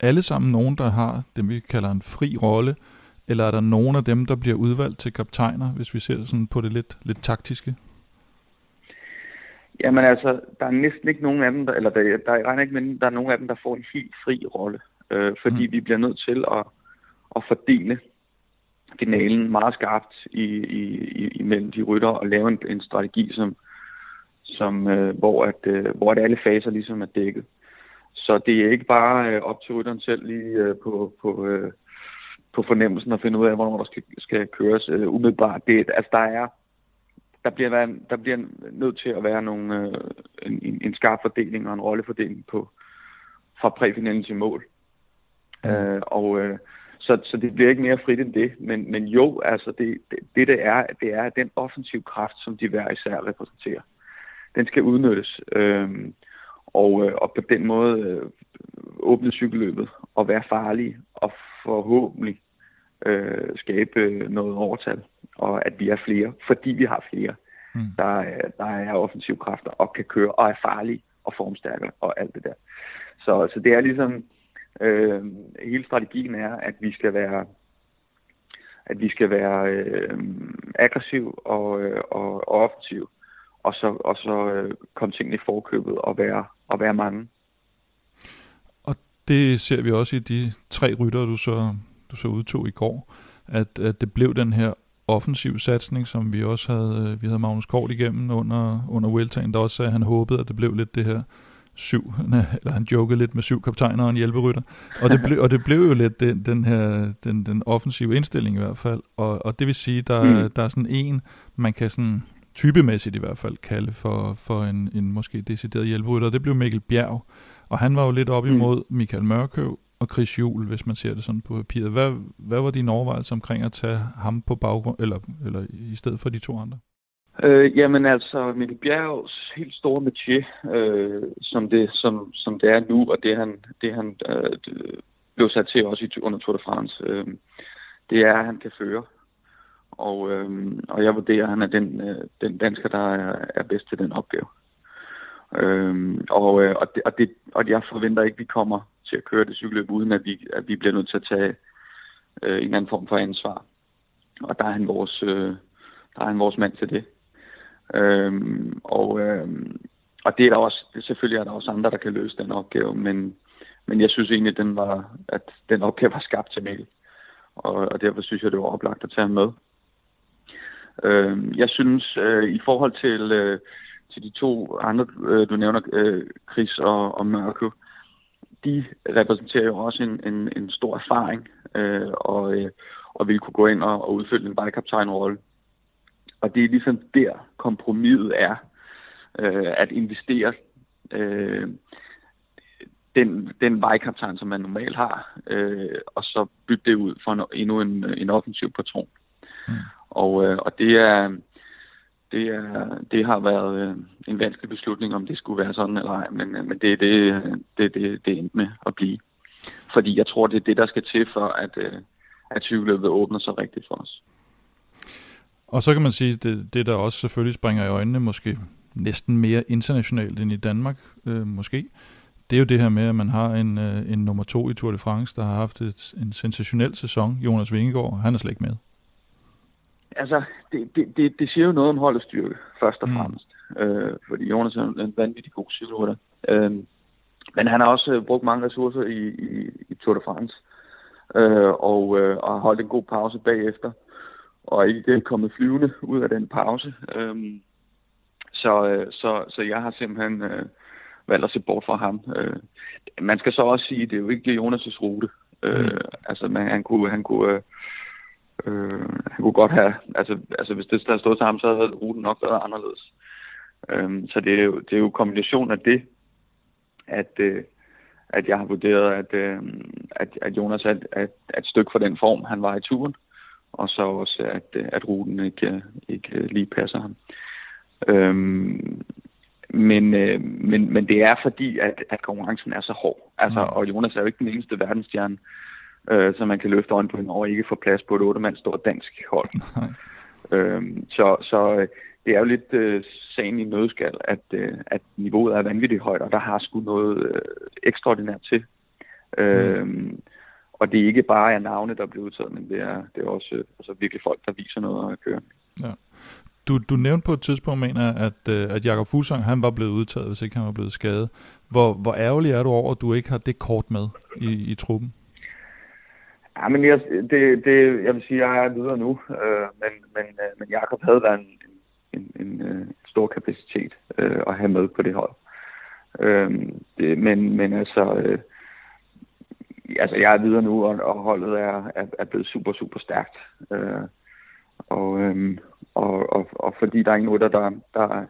alle sammen nogen, der har det, vi kalder en fri rolle, eller er der nogen af dem, der bliver udvalgt til kaptajner, hvis vi ser sådan på det lidt, lidt taktiske? Jamen altså, der er næsten ikke nogen af dem, der, eller der, der, er ikke, men der er nogen af dem, der får en helt fri rolle, øh, fordi mm. vi bliver nødt til at, at fordele finalen meget skarpt i, i, i, imellem de rytter og lave en, en strategi, som, som, øh, hvor, at, øh, hvor at alle faser ligesom er dækket. Så det er ikke bare øh, op til rytteren selv lige øh, på, på, øh, på fornemmelsen at finde ud af, hvornår der skal, skal køres øh, umiddelbart. Det, altså, der er der bliver, der bliver nødt til at være nogle, øh, en, en skarp fordeling og en rollefordeling på fra præfinalen til mål. Mm. Øh, og øh, så, så det bliver ikke mere frit end det. Men, men jo, altså det, det, det, det er, det er den offensiv kraft, som de hver især repræsenterer den skal udnyttes. Øh, og, øh, og på den måde øh, åbne cykelløbet og være farlig og forhåbentlig øh, skabe noget overtal, og at vi er flere, fordi vi har flere, mm. der, der er offensiv kræfter og kan køre og er farlige og formstærke og alt det der. Så, så det er ligesom, øh, hele strategien er, at vi skal være at vi skal være øh, aggressiv og, øh, og, og offensiv og så, og så øh, komme tingene i forkøbet og være, og være mange. Og det ser vi også i de tre rytter, du så, du så udtog i går, at, at det blev den her offensiv satsning, som vi også havde, øh, vi havde Magnus Kort igennem under, under Weltagen, der også sagde, at han håbede, at det blev lidt det her syv, eller han jokede lidt med syv kaptajner og en hjælperytter, og det, blev, og det blev jo lidt den, den her, den, den offensive indstilling i hvert fald, og, og det vil sige, der, mm. der er sådan en, man kan sådan typemæssigt i hvert fald kalde for, for en, en måske decideret hjælperytter, det blev Mikkel Bjerg, og han var jo lidt op mm. imod mm. Michael Mørkøv og Chris Juhl, hvis man ser det sådan på papiret. Hvad, hvad var dine overvejelser omkring at tage ham på baggrund, eller, eller i stedet for de to andre? Øh, jamen altså, Mikkel Bjergs helt store métier, øh, som, det, som, som det er nu, og det han, det han øh, blev sat til også i, under Tour de France, øh, det er, at han kan føre. Og, øh, og jeg vurderer, at han er den, øh, den dansker, der er, er bedst til den opgave. Øh, og, øh, og, det, og, det, og jeg forventer ikke, at vi kommer til at køre det cykelløb, uden at vi, at vi bliver nødt til at tage øh, en anden form for ansvar. Og der er han vores, øh, der er han vores mand til det. Øhm, og, øhm, og det er der også, det, selvfølgelig er der også andre, der kan løse den opgave, men, men jeg synes egentlig, den var, at den opgave var skabt til Mikkel. Og, og derfor synes jeg, det var oplagt at tage ham med. Øhm, jeg synes, øh, i forhold til, øh, til de to andre, øh, du nævner, øh, Chris og, og Mørke, de repræsenterer jo også en, en, en stor erfaring, øh, og, øh, og vil kunne gå ind og, og udfylde en vejkaptajnrolle. Og det er ligesom der kompromiset er, øh, at investere øh, den, den vejkaptajn, som man normalt har, øh, og så bytte det ud for en, endnu en, en offensiv patron. Mm. Og, øh, og det er det, er, det har været øh, en vanskelig beslutning, om det skulle være sådan eller ej, men, øh, men det er det, øh, det, det, det endte med at blive. Fordi jeg tror, det er det, der skal til for, at, øh, at cykelløbet åbner sig rigtigt for os. Og så kan man sige, det, det der også selvfølgelig springer i øjnene, måske næsten mere internationalt end i Danmark, øh, måske, det er jo det her med, at man har en, øh, en nummer to i Tour de France, der har haft et, en sensationel sæson, Jonas Vingegaard, han er slet ikke med. Altså, det, det, det, det siger jo noget om holdets styrke, først og mm. fremmest. Mm. Øh, fordi Jonas er en vanvittig god cykelrytter. Øh, men han har også øh, brugt mange ressourcer i, i, i Tour de France, øh, og, øh, og har holdt en god pause bagefter og ikke kommet flyvende ud af den pause. Øhm, så, øh, så, så jeg har simpelthen øh, valgt at se bort fra ham. Øh, man skal så også sige, at det er jo ikke Jonas' rute. Øh, mm. Altså, man, han kunne... Han kunne øh, Øh, han kunne godt have, altså, altså hvis det der stod til ham, så havde ruten nok været anderledes. Øh, så det er, jo, det er jo kombination af det, at, øh, at jeg har vurderet, at, øh, at, at Jonas er, er et stykke for den form, han var i turen og så også, at, at ruten ikke, ikke lige passer ham. Øhm, men, øh, men, men det er fordi, at, at konkurrencen er så hård. Altså, mm. Og Jonas er jo ikke den eneste verdensstjerne, øh, som man kan løfte øjen på, og ikke få plads på et 8 stort dansk hold. øhm, så så øh, det er jo lidt øh, sagen i nødskal, at, øh, at niveauet er vanvittigt højt, og der har sgu noget øh, ekstraordinært til. Mm. Øhm, og det er ikke bare er navne, der bliver udtaget, men det er, det er også øh, altså, virkelig folk, der viser noget at køre. Ja. Du, du nævnte på et tidspunkt, mener at, øh, at Jakob Fuglsang, han var blevet udtaget, hvis ikke han var blevet skadet. Hvor, hvor ærgerlig er du over, at du ikke har det kort med i, i truppen? Ja, men jeg, det, det, jeg vil sige, at jeg er videre nu, øh, men, men, øh, men Jakob havde været en, en, en, øh, stor kapacitet øh, at have med på det hold. Øh, det, men, men altså, øh, altså, jeg er videre nu, og, og holdet er, er, er blevet super, super stærkt. Øh, og, øhm, og, og, og fordi der er ingen der, der, der,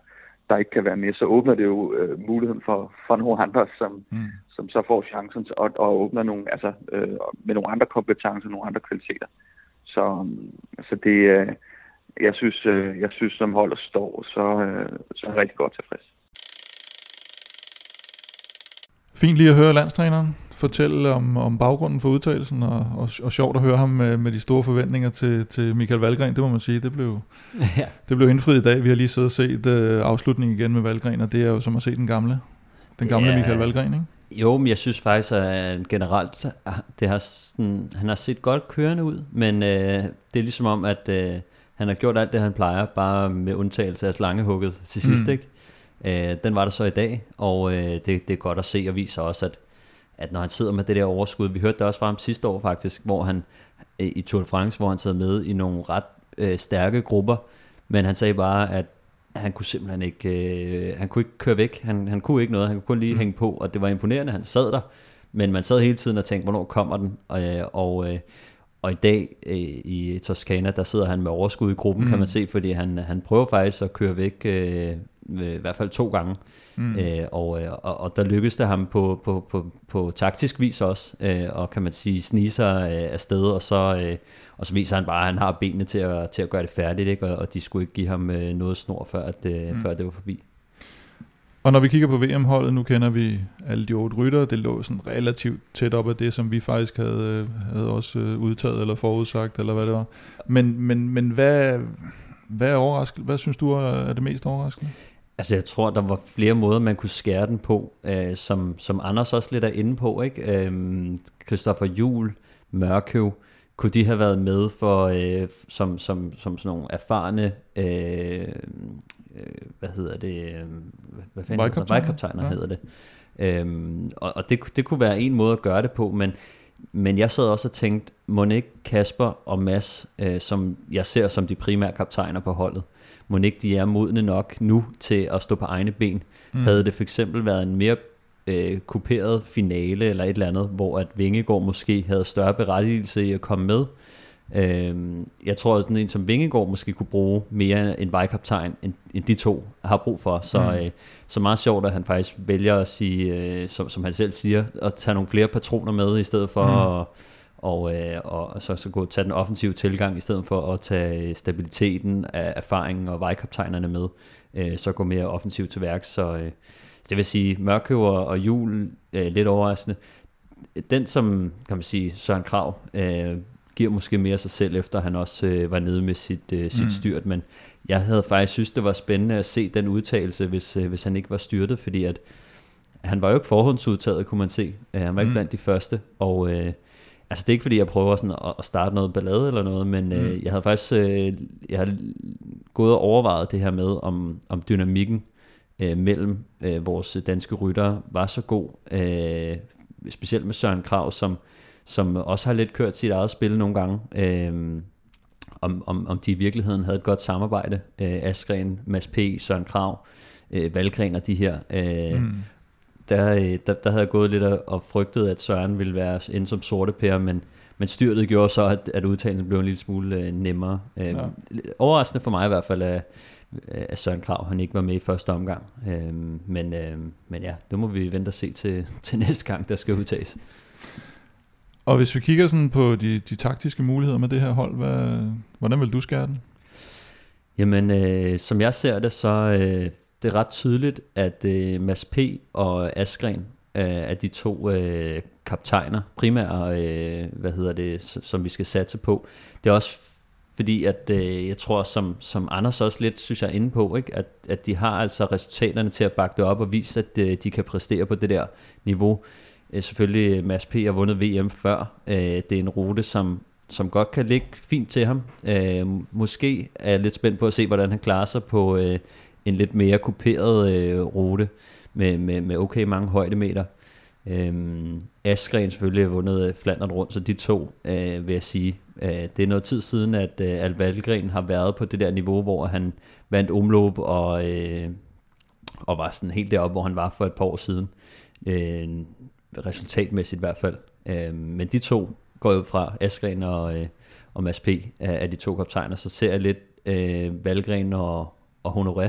der ikke kan være med, så åbner det jo øh, muligheden for, for nogle andre, som, mm. som så får chancen til at, at åbne nogle, altså, øh, med nogle andre kompetencer, nogle andre kvaliteter. Så, så det, øh, jeg synes, øh, jeg synes, som holdet står, så, øh, så er jeg rigtig godt tilfreds. Fint lige at høre landstræneren fortælle om, om baggrunden for udtalelsen, og, og, og sjovt at høre ham med, med de store forventninger til, til Michael Valgren, det må man sige, det blev, ja. det blev indfriet i dag. Vi har lige siddet og set uh, afslutningen igen med Valgren, og det er jo som at se den gamle, den gamle er, Michael Valgren, ikke? Jo, men jeg synes faktisk, at generelt, det har sådan, han har set godt kørende ud, men øh, det er ligesom om, at øh, han har gjort alt det, han plejer, bare med undtagelse af slangehugget til sidst, mm. ikke? Øh, den var der så i dag, og øh, det, det er godt at se og viser også, at, at når han sidder med det der overskud, vi hørte det også fra ham sidste år faktisk, hvor han øh, i Tour de France, hvor han sad med i nogle ret øh, stærke grupper, men han sagde bare, at han kunne simpelthen ikke, øh, han kunne ikke køre væk, han, han kunne ikke noget, han kunne kun lige mm. hænge på, og det var imponerende, han sad der, men man sad hele tiden og tænkte, hvornår kommer den, og, øh, og, øh, og i dag øh, i Toscana, der sidder han med overskud i gruppen, mm. kan man se, fordi han, han prøver faktisk at køre væk, øh, i hvert fald to gange, mm. øh, og, øh, og, og der lykkedes det ham på, på, på, på taktisk vis også, øh, og kan man sige, snige sig øh, afsted, og så, øh, og så viser han bare, at han har benene til at, til at gøre det færdigt, ikke? Og, og de skulle ikke give ham øh, noget snor, før, at, øh, mm. før det var forbi. Og når vi kigger på VM-holdet, nu kender vi alle de otte ryttere, det lå sådan relativt tæt op af det, som vi faktisk havde, havde også øh, udtaget eller forudsagt, eller hvad det var. Men, men, men hvad, hvad er overraskende? Hvad synes du er det mest overraskende? Altså jeg tror, der var flere måder, man kunne skære den på, øh, som, som Anders også lidt er inde på. ikke? Øh, Christoffer Jul, Mørkøv, kunne de have været med for øh, som, som, som sådan nogle erfarne øh, øh, hvad hedder det øh, hvad fanden Vejkaptajner, Vejkaptajner ja. hedder det øhm, og, og det, det kunne være en måde at gøre det på men, men jeg sad også og tænkte må ikke Kasper og Mads øh, som jeg ser som de primære kaptajner på holdet må ikke de er modne nok nu til at stå på egne ben mm. havde det for eksempel været en mere øh, kuperet finale eller et eller andet, hvor at Vingegaard måske havde større berettigelse i at komme med. Øh, jeg tror, at sådan en som Vingegaard måske kunne bruge mere en vejkaptajn, end, end de to har brug for. Så, mm. øh, så meget sjovt, at han faktisk vælger at sige, øh, som, som han selv siger, at tage nogle flere patroner med, i stedet for mm. at og, øh, og så, så gå tage den offensive tilgang, i stedet for at tage stabiliteten af erfaringen og vejkaptajnerne med, øh, så gå mere offensivt til værk. Så, øh, det vil sige, Mørkøv og, og Jul, øh, lidt overraskende. Den, som kan man sige, Søren Krav, øh, giver måske mere sig selv, efter han også øh, var nede med sit, øh, sit mm. styrt, men jeg havde faktisk synes, det var spændende at se den udtalelse, hvis, øh, hvis han ikke var styrtet, fordi at han var jo ikke forhåndsudtaget, kunne man se. Øh, han var ikke mm. blandt de første, og øh, altså det er ikke fordi, jeg prøver sådan at, starte noget ballade eller noget, men øh, mm. jeg havde faktisk øh, jeg havde gået og overvejet det her med, om, om dynamikken øh, mellem øh, vores danske ryttere var så god, øh, specielt med Søren Krav, som, som også har lidt kørt sit eget spil nogle gange, øh, om, om, om de i virkeligheden havde et godt samarbejde, øh, Askren, Mads P., Søren Krav, øh, Valgren og de her, øh, mm. Der, øh, der, der havde jeg gået lidt og, frygtet, at Søren ville være inde som sorte pære, men, men styrtet gjorde så, at, at udtalelsen blev en lille smule øh, nemmere. Øh, ja. Overraskende for mig i hvert fald, at, at Søren Krav han ikke var med i første omgang. Men, men ja, det må vi vente og se til, til næste gang, der skal udtages. Og hvis vi kigger sådan på de, de taktiske muligheder med det her hold, hvad, hvordan vil du skære den? Jamen, øh, som jeg ser det, så øh, det er ret tydeligt, at øh, Mads P. og Askren øh, er de to øh, kaptajner, primære, øh, hvad hedder det, som vi skal satse på. Det er også fordi at øh, jeg tror, som, som Anders også lidt synes jeg er inde på, ikke? At, at de har altså resultaterne til at bakke det op og vise, at øh, de kan præstere på det der niveau. Øh, selvfølgelig øh, Mads P. har vundet VM før. Øh, det er en rute, som, som godt kan ligge fint til ham. Øh, måske er jeg lidt spændt på at se, hvordan han klarer sig på øh, en lidt mere kuperet øh, rute med, med, med okay mange højdemeter. Øhm, Askren selvfølgelig har vundet øh, Flandern rundt, så de to, øh, vil jeg sige, øh, det er noget tid siden, at øh, Al Valgren har været på det der niveau, hvor han vandt omløb og, øh, og var sådan helt deroppe, hvor han var for et par år siden. Øh, resultatmæssigt i hvert fald. Øh, men de to går jo fra Askren og, øh, og Mads P. af de to kaptajner, så ser jeg lidt øh, Valgren og, og Honoré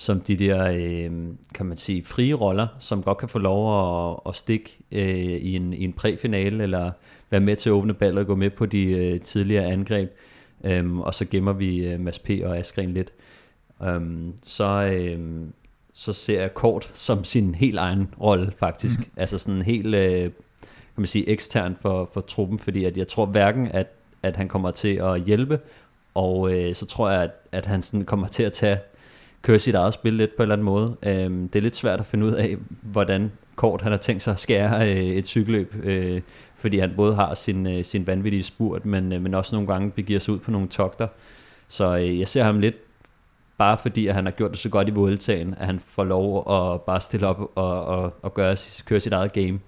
som de der, øh, kan man sige, frie roller, som godt kan få lov at, at stikke øh, i, en, i en præfinale, eller være med til at åbne ballet og gå med på de øh, tidligere angreb. Øhm, og så gemmer vi øh, Mads P. og Askren lidt. Øhm, så, øh, så ser jeg Kort som sin helt egen rolle, faktisk. Mm. Altså sådan helt, øh, kan man sige, ekstern for, for truppen, fordi at jeg tror hverken, at, at han kommer til at hjælpe, og øh, så tror jeg, at, at han sådan kommer til at tage køre sit eget spil lidt på en eller anden måde. Øhm, det er lidt svært at finde ud af, hvordan kort han har tænkt sig at skære øh, et cykelløb, øh, fordi han både har sin, øh, sin vanvittige spurt, men, øh, men også nogle gange begiver sig ud på nogle togter. Så øh, jeg ser ham lidt bare fordi at han har gjort det så godt i Vueltaen, at han får lov at bare stille op og, og, og gøre, køre sit eget game.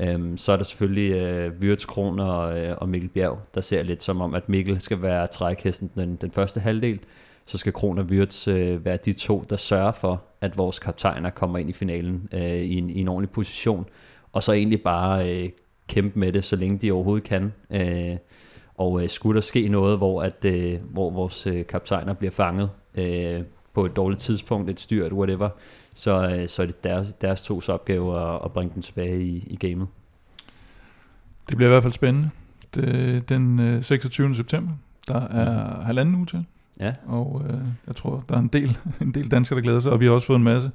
Øhm, så er der selvfølgelig øh, Wirtz Kron og, øh, og Mikkel Bjerg, der ser lidt som om, at Mikkel skal være trækhesten den, den første halvdel, så skal Kron og Wirtz øh, være de to, der sørger for, at vores kaptajner kommer ind i finalen øh, i, en, i en ordentlig position, og så egentlig bare øh, kæmpe med det, så længe de overhovedet kan. Øh, og øh, skulle der ske noget, hvor, at, øh, hvor vores øh, kaptajner bliver fanget øh, på et dårligt tidspunkt, et styrt, whatever, så, øh, så er det deres, deres tos opgave at, at bringe den tilbage i, i gamet. Det bliver i hvert fald spændende. Det, den øh, 26. september, der er halvanden uge til. Ja. Og øh, jeg tror, der er en del, en del danskere, der glæder sig, og vi har også fået en masse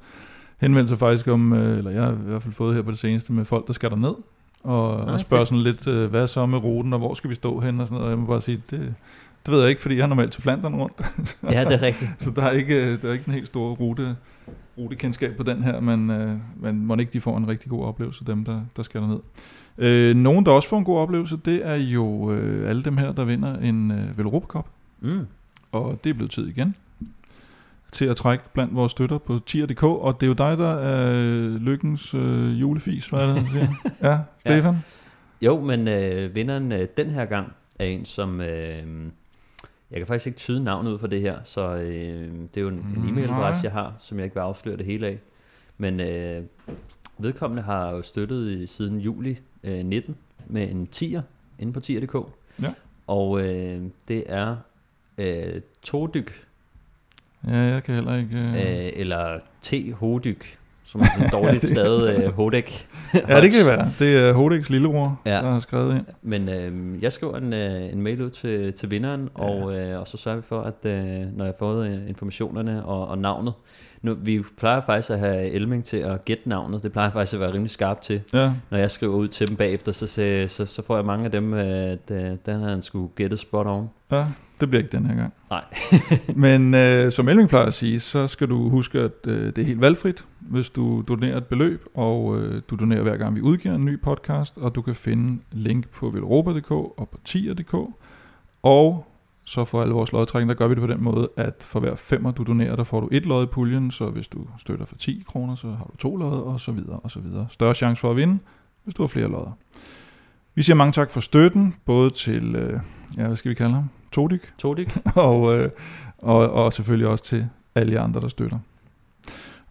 henvendelser faktisk om, øh, eller jeg har i hvert fald fået her på det seneste, med folk, der skal der ned og, og spørger sådan lidt, øh, hvad så med ruten, og hvor skal vi stå hen og sådan noget. Og jeg må bare sige, det, det ved jeg ikke, fordi jeg har normalt til Flandern rundt. ja, det er rigtigt. så der er ikke, der er ikke en helt stor rute, rutekendskab på den her, men, øh, men må ikke de får en rigtig god oplevelse, dem der, der skal derned. Øh, nogen, der også får en god oplevelse, det er jo øh, alle dem her, der vinder en øh, Velropa Cup. Mm. Og det er blevet tid igen til at trække blandt vores støtter på tier.dk, og det er jo dig, der er lykkens øh, julefis, hvad er det, siger? Ja, Stefan? Ja. Jo, men øh, vinderen øh, den her gang er en, som... Øh, jeg kan faktisk ikke tyde navnet ud for det her, så øh, det er jo en, en e-mailadresse, jeg har, som jeg ikke vil afsløre det hele af. Men øh, vedkommende har jo støttet i, siden juli øh, 19 med en tier inde på tier.dk. Ja. Og øh, det er øh, Todyk. Ja, jeg kan heller ikke... Øh... Øh, eller T. Hodyk, som er en dårligt stadig øh, Hodek. ja, det kan være. Det er Hodeks lillebror, ja. der har skrevet ind. Men øh, jeg skriver en, øh, en mail ud til, til vinderen, ja. og, øh, og så sørger vi for, at øh, når jeg har fået øh, informationerne og, og navnet, nu, vi plejer faktisk at have Elming til at gætte navnet. Det plejer faktisk at være rimelig skarpt til. Ja. Når jeg skriver ud til dem bagefter, så, så, så, så får jeg mange af dem, at øh, den har han skulle gætte spot on. Ja, det bliver ikke den her gang. Nej. Men øh, som Elming plejer at sige, så skal du huske, at øh, det er helt valgfrit, hvis du donerer et beløb, og øh, du donerer hver gang vi udgiver en ny podcast, og du kan finde link på velropa.dk og på tier.dk. Og så for alle vores lodtrækning, der gør vi det på den måde, at for hver femmer du donerer, der får du et lod i puljen, så hvis du støtter for 10 kroner, så har du to lod, og så videre, og så videre. Større chance for at vinde, hvis du har flere lodder. Vi siger mange tak for støtten, både til, øh, ja, hvad skal vi kalde ham? Todik. Todik. og, øh, og, og selvfølgelig også til alle jer andre, der støtter.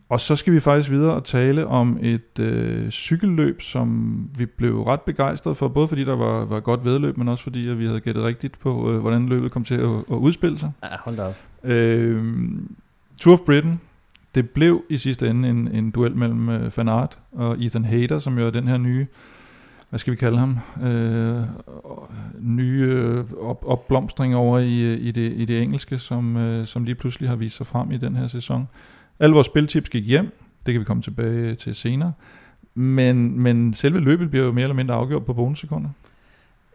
Og så skal vi faktisk videre og tale om et øh, cykelløb, som vi blev ret begejstrede for, både fordi der var, var godt vedløb, men også fordi at vi havde gættet rigtigt på, øh, hvordan løbet kom til at, at udspille sig. Ja, hold da op. Øh, Tour of Britain, det blev i sidste ende en, en duel mellem øh, Van Aert og Ethan Hayter, som jo er den her nye, hvad skal vi kalde ham, øh, nye øh, op, opblomstring over i, i, det, i det engelske, som, øh, som lige pludselig har vist sig frem i den her sæson. Alle vores spiltips gik hjem, det kan vi komme tilbage til senere. Men, men selve løbet bliver jo mere eller mindre afgjort på bonussekunder.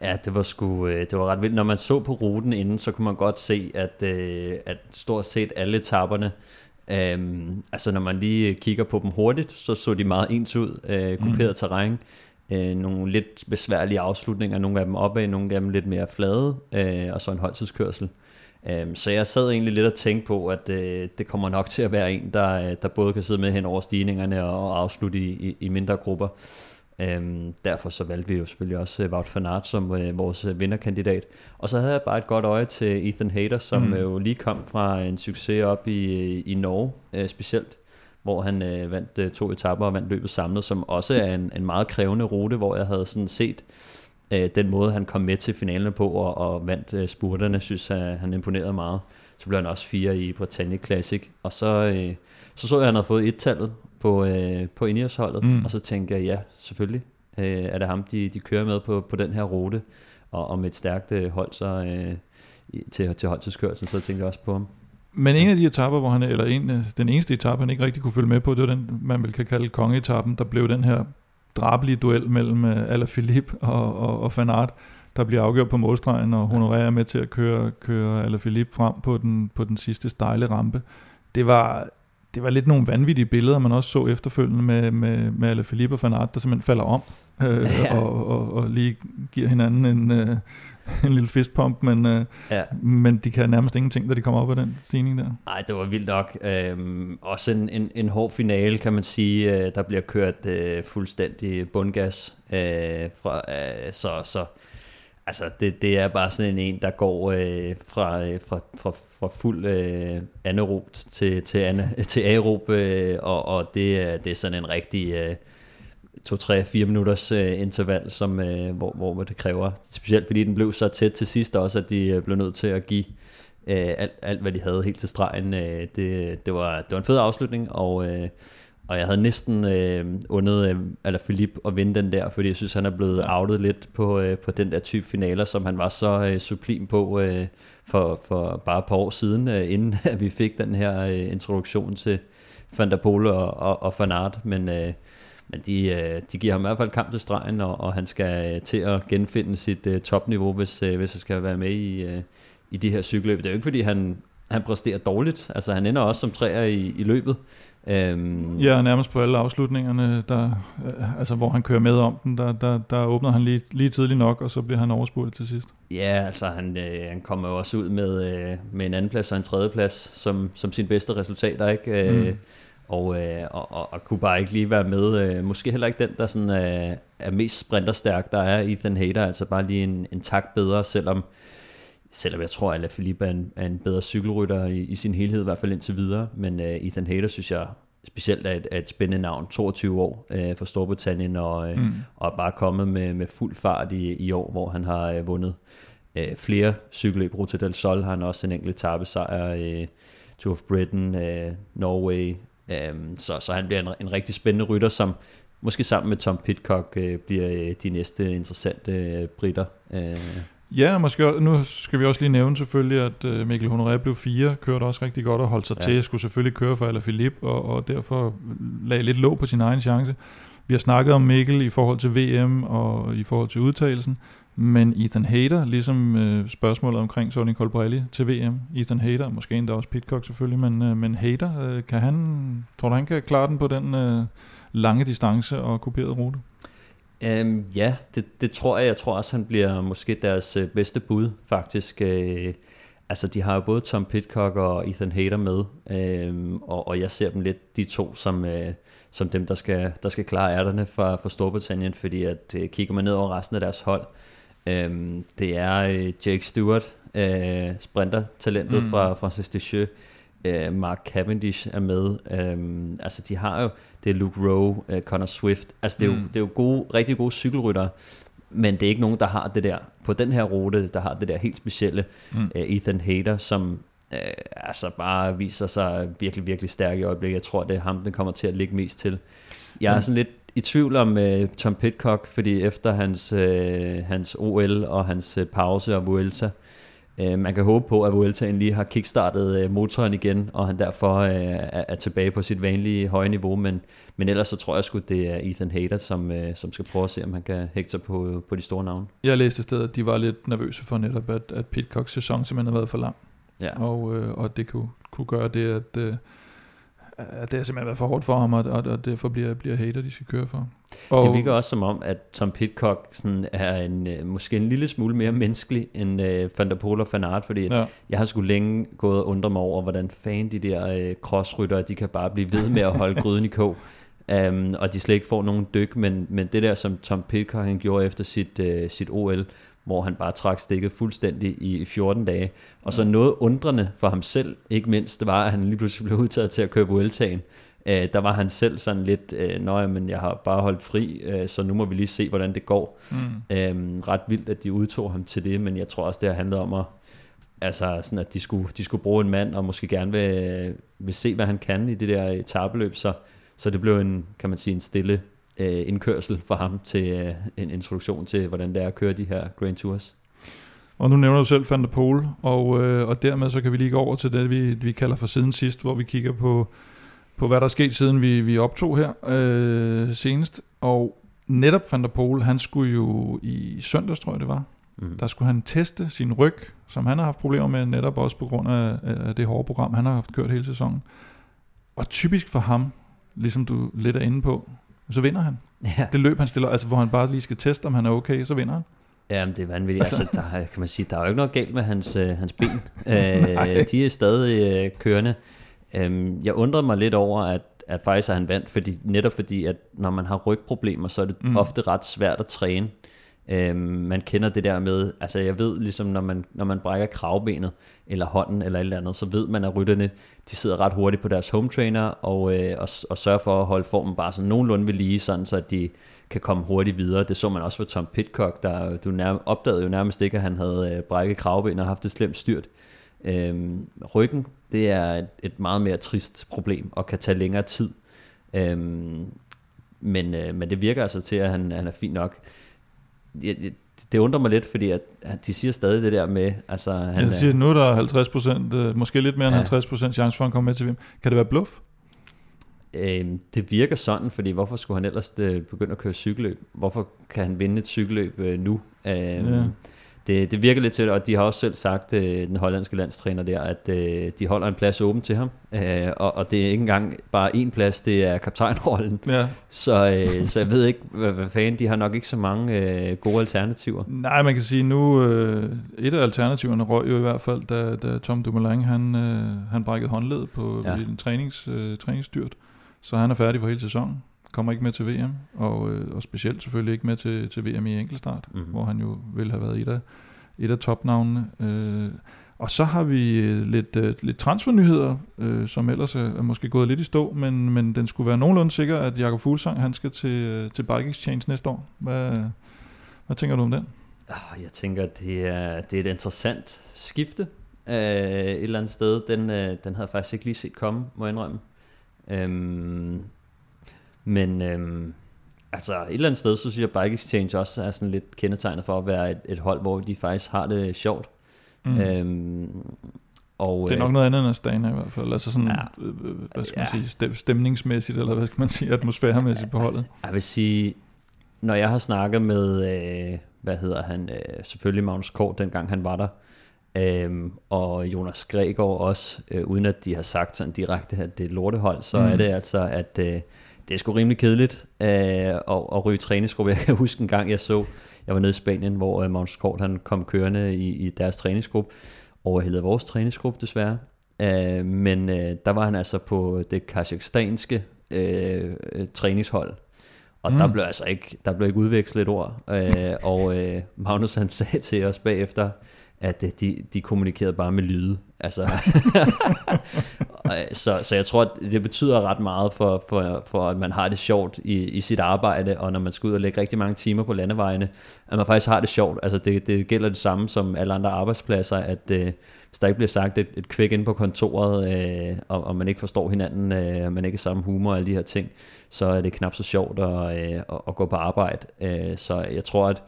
Ja, det var sgu, øh, det var ret vildt. Når man så på ruten inden, så kunne man godt se, at, øh, at stort set alle etapperne, øhm, altså når man lige kigger på dem hurtigt, så så de meget ens ud, øh, kuperet mm. terræn. Øh, nogle lidt besværlige afslutninger, nogle af dem opad, nogle af dem lidt mere flade, øh, og så en holdtidskørsel. Um, så jeg sad egentlig lidt og tænkte på, at uh, det kommer nok til at være en, der, der både kan sidde med hen over stigningerne og afslutte i, i, i mindre grupper. Um, derfor så valgte vi jo selvfølgelig også uh, Wout van Aert som uh, vores uh, vinderkandidat. Og så havde jeg bare et godt øje til Ethan Hayter, som mm. jo lige kom fra en succes op i, i Norge uh, specielt, hvor han uh, vandt uh, to etapper og vandt løbet samlet, som også er en, en meget krævende rute, hvor jeg havde sådan set øh, den måde, han kom med til finalen på og, og vandt øh, spurterne, synes jeg, han imponerede meget. Så blev han også fire i Britannia Classic. Og så, øh, så så jeg, at han havde fået et-tallet på, øh, på Ineos-holdet, mm. og så tænkte jeg, ja, selvfølgelig øh, er det ham, de, de kører med på, på den her rute, og, og med et stærkt øh, hold så, øh, til, til holdtidskørselen, så tænkte jeg også på ham. Men en af de etapper, hvor han, eller en, den eneste etape, han ikke rigtig kunne følge med på, det var den, man vil kan kalde kongeetappen, der blev den her drabelige duel mellem uh, Alaphilippe og, og, og Van Aert, der bliver afgjort på målstregen, og Honoré er med til at køre, køre Alaphilippe frem på den, på den sidste stejle rampe. Det var, det var lidt nogle vanvittige billeder, man også så efterfølgende med, med, med Alaphilippe og Van Aert, der simpelthen falder om, øh, ja. og, og, og lige giver hinanden en, øh, en lille fistpump, men, øh, Ja. men de kan nærmest ingenting, da de kommer op af den stigning der. Nej, det var vildt nok. Øhm, også en, en, en hård finale, kan man sige. Øh, der bliver kørt øh, fuldstændig bundgas. Øh, fra, øh, så, så altså, det, det er bare sådan en, en der går øh, fra, øh, fra, fra, fra fuld øh, anaerobt til, til, ana, til aerob, øh, og, og det, er- det er sådan en rigtig... Øh, 2-3-4 minutters øh, interval, som, øh, hvor, hvor det kræver. Specielt fordi den blev så tæt til sidst også, at de øh, blev nødt til at give øh, alt, alt, hvad de havde helt til stregen. Øh, det, det, var, det var en fed afslutning, og, øh, og jeg havde næsten øh, undet øh, eller Philip at vinde den der, fordi jeg synes, han er blevet outet lidt på, øh, på den der type finaler, som han var så øh, sublim på øh, for, for bare et par år siden, øh, inden at vi fik den her øh, introduktion til Van der Pol og, og, og Van Aert, men... Øh, men de, øh, de giver ham i hvert fald kamp til stregen, og, og han skal øh, til at genfinde sit øh, topniveau, hvis, øh, hvis han skal være med i, øh, i de her cykelløb. Det er jo ikke, fordi han, han præsterer dårligt. Altså, han ender også som træer i, i løbet. Øhm, Ja, nærmest på alle afslutningerne, der, altså, hvor han kører med om den, der, der, der åbner han lige, lige tidligt nok, og så bliver han overspurgt til sidst. Ja, altså han, øh, han kommer jo også ud med, øh, med en anden plads og en tredje plads som, som sine bedste resultater, ikke? Mm. Og, øh, og, og, og kunne bare ikke lige være med. Øh, måske heller ikke den, der sådan, øh, er mest sprinterstærk, der er Ethan Hader, altså bare lige en, en tak bedre, selvom selvom jeg tror, at Alaphilippe er en, er en bedre cykelrytter i, i sin helhed, i hvert fald indtil videre. Men øh, Ethan Hader synes jeg specielt er et, er et spændende navn, 22 år øh, for Storbritannien, og, øh, mm. og bare kommet med, med fuld fart i, i år, hvor han har øh, vundet øh, flere cykelløb. Ruta del Sol har han også en enkelt etappesejr, øh, Tour of Britain, øh, Norway, øh, så, så han bliver en, en rigtig spændende rytter, som måske sammen med Tom Pitcock øh, bliver øh, de næste interessante øh, britter. Øh, Ja, måske, nu skal vi også lige nævne selvfølgelig, at øh, Mikkel Honoré blev fire, kørte også rigtig godt og holdt sig Ja. til, skulle selvfølgelig køre for Alaphilippe, og, og derfor lagde lidt låg på sin egen chance. Vi har snakket om Mikkel i forhold til VM og i forhold til udtalelsen, men Ethan Hader, ligesom øh, spørgsmålet omkring Sonny Colbrelli til VM, Ethan Hader, måske endda også Pitcock selvfølgelig, men, øh, men Hader, øh, kan han, tror du han kan klare den på den øh, lange distance og kuperede rute? Um, ja, det, det tror jeg. Jeg tror også, han bliver måske deres øh, bedste bud, faktisk. Øh, altså, de har jo både Tom Pitcock og Ethan Hader med, øh, og, og jeg ser dem lidt, de to, som, øh, som dem, der skal, der skal klare ærterne for, for Storbritannien, fordi at øh, kigger man ned over resten af deres hold, øhm, det er øh, Jake Stewart, øh, sprinter-talentet mm. Mm. fra Francis Deschamps, øh, Mark Cavendish er med. Øhm, altså de har jo, det er Luke Rowe, øh, Connor Swift. Altså det er, jo, Mm. det er jo gode, rigtig gode cykelryttere, men det er ikke nogen, der har det der, på den her rute, der har det der helt specielle Mm. øh, Ethan Hader, som øh, altså bare viser sig virkelig, virkelig stærk i øjeblikket. Jeg tror, det er ham, den kommer til at ligge mest til. Jeg er Mm. sådan lidt i tvivl om øh, Tom Pitcock, fordi efter hans, øh, hans OL og hans øh, pause og Vuelta, øh, man kan håbe på, at Vueltaen lige har kickstartet øh, motoren igen, og han derfor øh, er, er tilbage på sit vanlige høje niveau, men, men ellers så tror jeg sgu, det er Ethan Hader, som, øh, som skal prøve at se, om han kan hægte sig på, på de store navne. Jeg læste et sted, at de var lidt nervøse for netop, at, at Pitcocks sæson simpelthen har været for lang. Ja. og, øh, og det kunne, kunne gøre det, at, øh, at det har simpelthen været for hårdt for ham, og, og, og derfor bliver, bliver hater, de skal køre for. Og, Det virker også som om, at Tom Pitcock sådan er en, øh, måske en lille smule mere menneskelig end øh, Van der Poel og Van Aert, fordi ja. Ja, jeg har sgu længe gået og undret mig over, hvordan fan de der øh, crossryttere, de kan bare blive ved med at holde gryden i kog, um, og de slet ikke får nogen dyk, men, men det der, som Tom Pitcock han gjorde efter sit, øh, sit OL, hvor han bare trak stikket fuldstændig i 14 dage, og så noget undrende for ham selv, ikke mindst, det var, at han lige pludselig blev udtaget til at køre Vueltaen, Øh, der var han selv sådan lidt, øh, nøj, men jeg har bare holdt fri, øh, så nu må vi lige se, hvordan det går. mm. Øhm, ret vildt, at de udtog ham til det, men jeg tror også, det har handlet om at, altså sådan, at de skulle, de skulle bruge en mand, og måske gerne vil, vil se, hvad han kan i det der etabeløb, så, så det blev en, kan man sige, en stille øh, indkørsel for ham til øh, en introduktion til, hvordan det er at køre de her Grand Tours. Og nu nævner du selv Van der Pol, og, øh, og dermed så kan vi lige gå over til det, vi, vi kalder for siden sidst, hvor vi kigger på, på hvad der er sket siden vi, vi optog her øh, senest. Og netop Van der Pol, han skulle jo i søndags, tror jeg det var, Mm. der skulle han teste sin ryg, som han har haft problemer med, netop også på grund af, af det hårde program, han har haft kørt hele sæsonen. Og typisk for ham, ligesom du lidt er inde på, så vinder han. Ja. Det løb, han stiller, altså hvor han bare lige skal teste, om han er okay, så vinder han. Jamen, det er vanvittigt. Altså, der, er- kan man sige, der er jo ikke noget galt med hans, øh, hans ben. øh, de er stadig øh, kørende. Øhm, jeg undrede mig lidt over, at, at faktisk er han vandt, fordi, netop fordi, at når man har rygproblemer, så er det mm. ofte ret svært at træne. Øhm, man kender det der med, altså jeg ved ligesom, når man, når man brækker kravbenet, eller hånden, eller et eller andet, så ved man, at rytterne, de sidder ret hurtigt på deres home trainer, og, øh, og, og sørger for at holde formen bare sådan nogenlunde ved lige, sådan så at de kan komme hurtigt videre. Det så man også for Tom Pitcock, der du nærm, opdagede jo nærmest ikke, at han havde øh, brækket kravbenet og haft det slemt styrt. Øhm, ryggen, det er et, et meget mere trist problem, og kan tage længere tid. Øhm, men, øh, men det virker altså til, at han, han er fin nok. Jeg, jeg, det undrer mig lidt, fordi at, at de siger stadig det der med, altså han Jeg siger, er, nu er der 50 procent, måske lidt mere end Ja. 50 procent chance for, at han kommer med til VM. Kan det være bluff? øh, det virker sådan, fordi hvorfor skulle han ellers øh, begynde at køre cykelløb? Hvorfor kan han vinde et cykelløb øh, nu? Øh, Ja. Det, det virker lidt til, og de har også selv sagt, øh, den hollandske landstræner der, at øh, de holder en plads åben til ham, øh, og, og det er ikke engang bare én plads, det er kaptajnrollen. Ja. Så, øh, så jeg ved ikke, hvad, hvad fanden, de har nok ikke så mange øh, gode alternativer. Nej, man kan sige nu, øh, et af alternativerne røg jo i hvert fald, da, da Tom Dumoulin, han, øh, han brækkede håndledet på ja. en trænings, øh, træningsstyrt. Så han er færdig for hele sæsonen. Kommer ikke med til VM, og, øh, og specielt selvfølgelig ikke med til, til VM i enkeltstart, Mhm. mm-hmm. hvor han jo ville have været et af, et af topnavnene. Øh, og så har vi øh, lidt, øh, lidt transfernyheder, øh, som ellers er, måske gået lidt i stå, men, men den skulle være nogenlunde sikker, at Jakob Fuglsang han skal til, øh, til Bike Exchange næste år. Hvad, hvad tænker du om den? Oh, jeg tænker, at det er, det er et interessant skifte øh, et eller andet sted. Den, øh, den havde jeg faktisk ikke lige set komme, må jeg indrømme. Øhm, men øhm, altså et eller andet sted, så synes jeg, at Bike Exchange også er sådan lidt kendetegnet for at være et, et hold, hvor de faktisk har det sjovt. Mm. Øhm, og, Det er øh, nok noget andet end Astana i hvert fald. Altså sådan, Ja. øh, øh, hvad skal man Ja. sige, stem- stemningsmæssigt, eller hvad skal man sige, atmosfæremæssigt på holdet. Jeg vil sige, når jeg har snakket med, øh, hvad hedder han, øh, selvfølgelig Magnus Kort, dengang han var der, øh, og Jonas Gregor også, øh, uden at de har sagt sådan direkte, at det er lortehold, så. Mm. er det altså, at øh, det er sgu rimelig kedeligt øh, at, at ryge træningsgruppe. Jeg kan huske en gang, jeg så, jeg var nede i Spanien, hvor øh, Magnus Kort han kom kørende i, i deres træningsgruppe, overhældede vores træningsgruppe desværre. Øh, men øh, der var han altså på det kazakhstanske øh, træningshold, og mm. der blev altså ikke, der blev ikke udvekslet et ord. Øh, og øh, Magnus han sagde til os bagefter, at øh, de, de kommunikerede bare med lyde. Altså, øh, så, så jeg tror, at det betyder ret meget for, for, for at man har det sjovt i, i sit arbejde, og når man skal ud og lægge rigtig mange timer på landevejene, at man faktisk har det sjovt. Altså det, det gælder det samme som alle andre arbejdspladser, at øh, hvis der ikke bliver sagt et, et kvæk ind på kontoret, øh, og, og man ikke forstår hinanden, øh, og man ikke er samme humor og alle de her ting, så er det knap så sjovt at, øh, at, at gå på arbejde. Øh, så jeg tror, at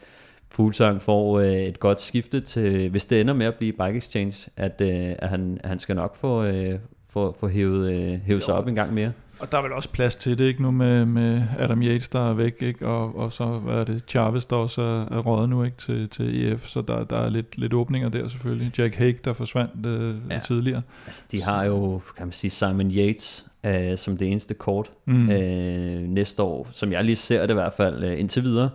Fuglsang får øh, et godt skifte til, hvis det ender med at blive Bike Exchange, at, øh, at han, han skal nok få, øh, få, få hævet, øh, hævet sig op en gang mere. Og der er vel også plads til det, ikke nu med, med Adam Yates, der er væk, ikke? Og, og så, hvad er det, Chavez, der også er, er røget nu, ikke, til, til EF, så der, der er lidt, lidt åbninger der selvfølgelig. Jack Hague, der forsvandt øh, Ja. tidligere. Altså, de har jo, kan man sige, Simon Yates øh, som det eneste kort mm. øh, næste år, som jeg lige ser det i hvert fald øh, indtil videre,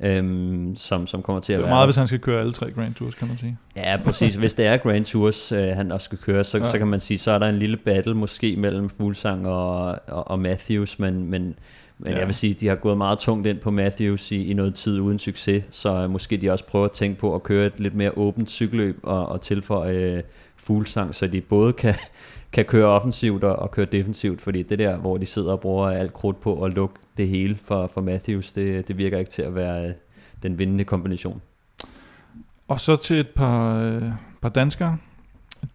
øh, som, som kommer til at Det er være... meget, hvis han skal køre alle tre Grand Tours, kan man sige. Ja, præcis. Hvis det er Grand Tours, øh, han også skal køre, så, ja. Så kan man sige, så er der en lille battle måske mellem Fuglsang og, og, og Matthews, men, men, men ja. Ja. jeg vil sige, de har gået meget tungt ind på Matthews i, i noget tid uden succes, så øh, måske de også prøver at tænke på at køre et lidt mere åbent cykelløb og, og tilføje øh, Fuglsang, så de både kan, kan køre offensivt og, og køre defensivt, fordi det der, hvor de sidder og bruger alt krudt på at lukke det hele for, for Matthews, det, det virker ikke til at være øh, den vindende kombination. Og så til et par, øh, par danskere,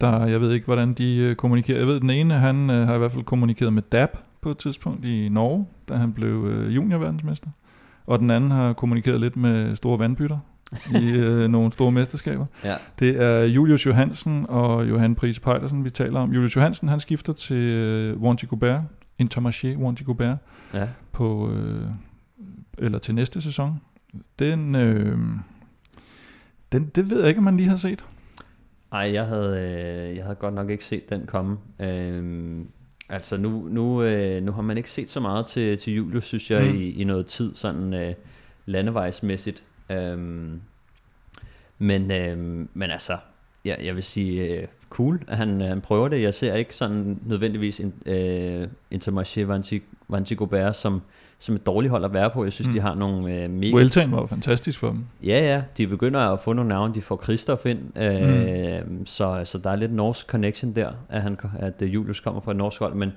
der, jeg ved ikke, hvordan de øh, kommunikerer. Jeg ved, den ene, han øh, har i hvert fald kommunikeret med DAB på et tidspunkt i Norge, da han blev øh, juniorverdensmester. Og den anden har kommunikeret lidt med store vandbytter i øh, nogle store mesterskaber. Ja. Det er Julius Johansen og Johan Pris Pejlersen, vi taler om. Julius Johansen, han skifter til øh, Wanty Gobert, Intermarché Wanty Gobert, Ja. på, øh, eller til næste sæson. Den, øh, den, det ved jeg ikke, om man lige har set. Ej, jeg havde, øh, jeg havde godt nok ikke set den komme. Øhm, altså nu, nu, øh, nu har man ikke set så meget til, til Julius, synes jeg, mm. i, i noget tid, sådan øh, landevejsmæssigt. Øhm, Men, øh, men altså, jeg, jeg vil sige, øh, cool, at han, han prøver det. Jeg ser ikke sådan nødvendigvis en, øh, Intermarché Vanti, Vanti Gobert som, som et dårligt hold at være på. Jeg synes, mm. de har nogle øh, mega... Wellington var jo fantastisk for dem. Ja, ja, de begynder at få nogle navne. De får Christoph ind, øh, mm. så, så der er lidt norsk connection der, at, han, at øh, Julius kommer fra et norsk hold, men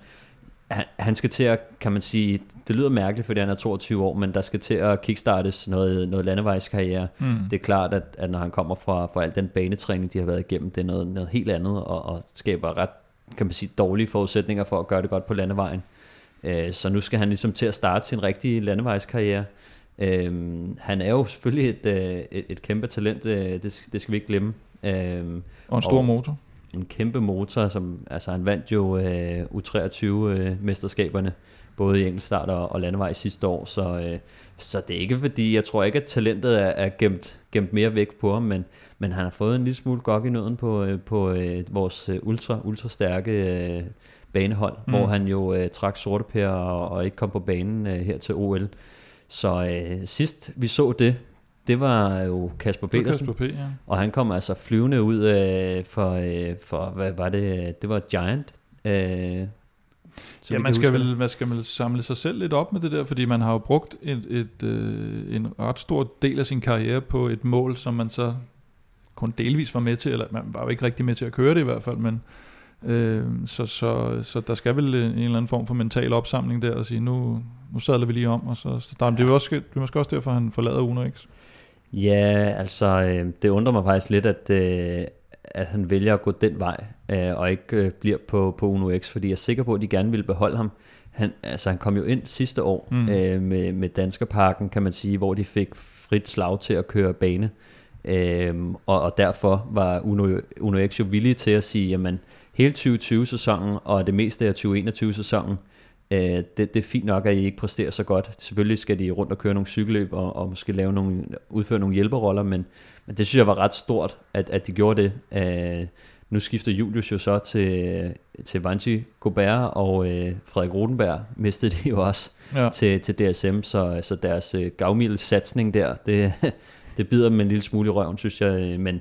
han skal til at, kan man sige, det lyder mærkeligt, fordi han er 22 år, men der skal til at kickstartes noget, noget landevejskarriere. Mm. Det er klart, at, at når han kommer fra, fra al den banetræning, de har været igennem, det er noget, noget helt andet, og, og skaber ret, kan man sige, dårlige forudsætninger for at gøre det godt på landevejen. Øh, så nu skal han ligesom til at starte sin rigtige landevejskarriere. Øh, han er jo selvfølgelig et, øh, et, et kæmpe talent, øh, det, det skal vi ikke glemme. og en stor og, motor en kæmpe motor, som altså han vandt jo øh, U23-mesterskaberne, øh, både i enkeltstart og, og landevej sidste år, så, øh, så det er ikke fordi, jeg tror ikke, at talentet er, er gemt, gemt mere væk på ham, men, men han har fået en lille smule gok i nøden på, øh, på øh, vores øh, ultra, ultra stærke øh, banehold, mm. hvor han jo øh, trak sorte og, og ikke kom på banen øh, her til OL. Så øh, sidst vi så det, det var jo Kasper Petersen. Kasper P, ja. Og han kom altså flyvende ud øh, for, øh, for, hvad var det? Det var Giant. Øh, ja, man skal, vel, man skal vel samle sig selv lidt op med det der, fordi man har jo brugt et, et, øh, en ret stor del af sin karriere på et mål, som man så kun delvis var med til, eller man var jo ikke rigtig med til at køre det i hvert fald, men øh, så, så, så der skal vel en eller anden form for mental opsamling der, og sige, nu, nu sadler vi lige om, og så, så der, ja. det, er også, det er måske også derfor, han forlader Uno X. Ja, altså øh, det undrer mig faktisk lidt, at, øh, at han vælger at gå den vej, øh, og ikke øh, bliver på, på Uno X, fordi jeg er sikker på, at de gerne vil beholde ham. Han, altså, han kom jo ind sidste år mm. øh, med, med Danskerparken, kan man sige, hvor de fik frit slag til at køre bane. Øhm, og, og derfor var Uno, Uno X jo villige til at sige, jamen hele 2020-sæsonen og det meste af 2021-sæsonen, øh, det, det er fint nok, at I ikke præsterer så godt. Selvfølgelig skal de rundt og køre nogle cykelløb og, og måske lave nogle, udføre nogle hjælperoller, men, men det synes jeg var ret stort, at, at de gjorde det. Øh, nu skifter Julius jo så til, til Vanchi Gobert, og øh, Frederik Rodenberg mistede de jo også ja. til, til DSM, så, så deres øh, gavmilde satsning der, det, det bider dem en lille smule i røven, synes jeg, men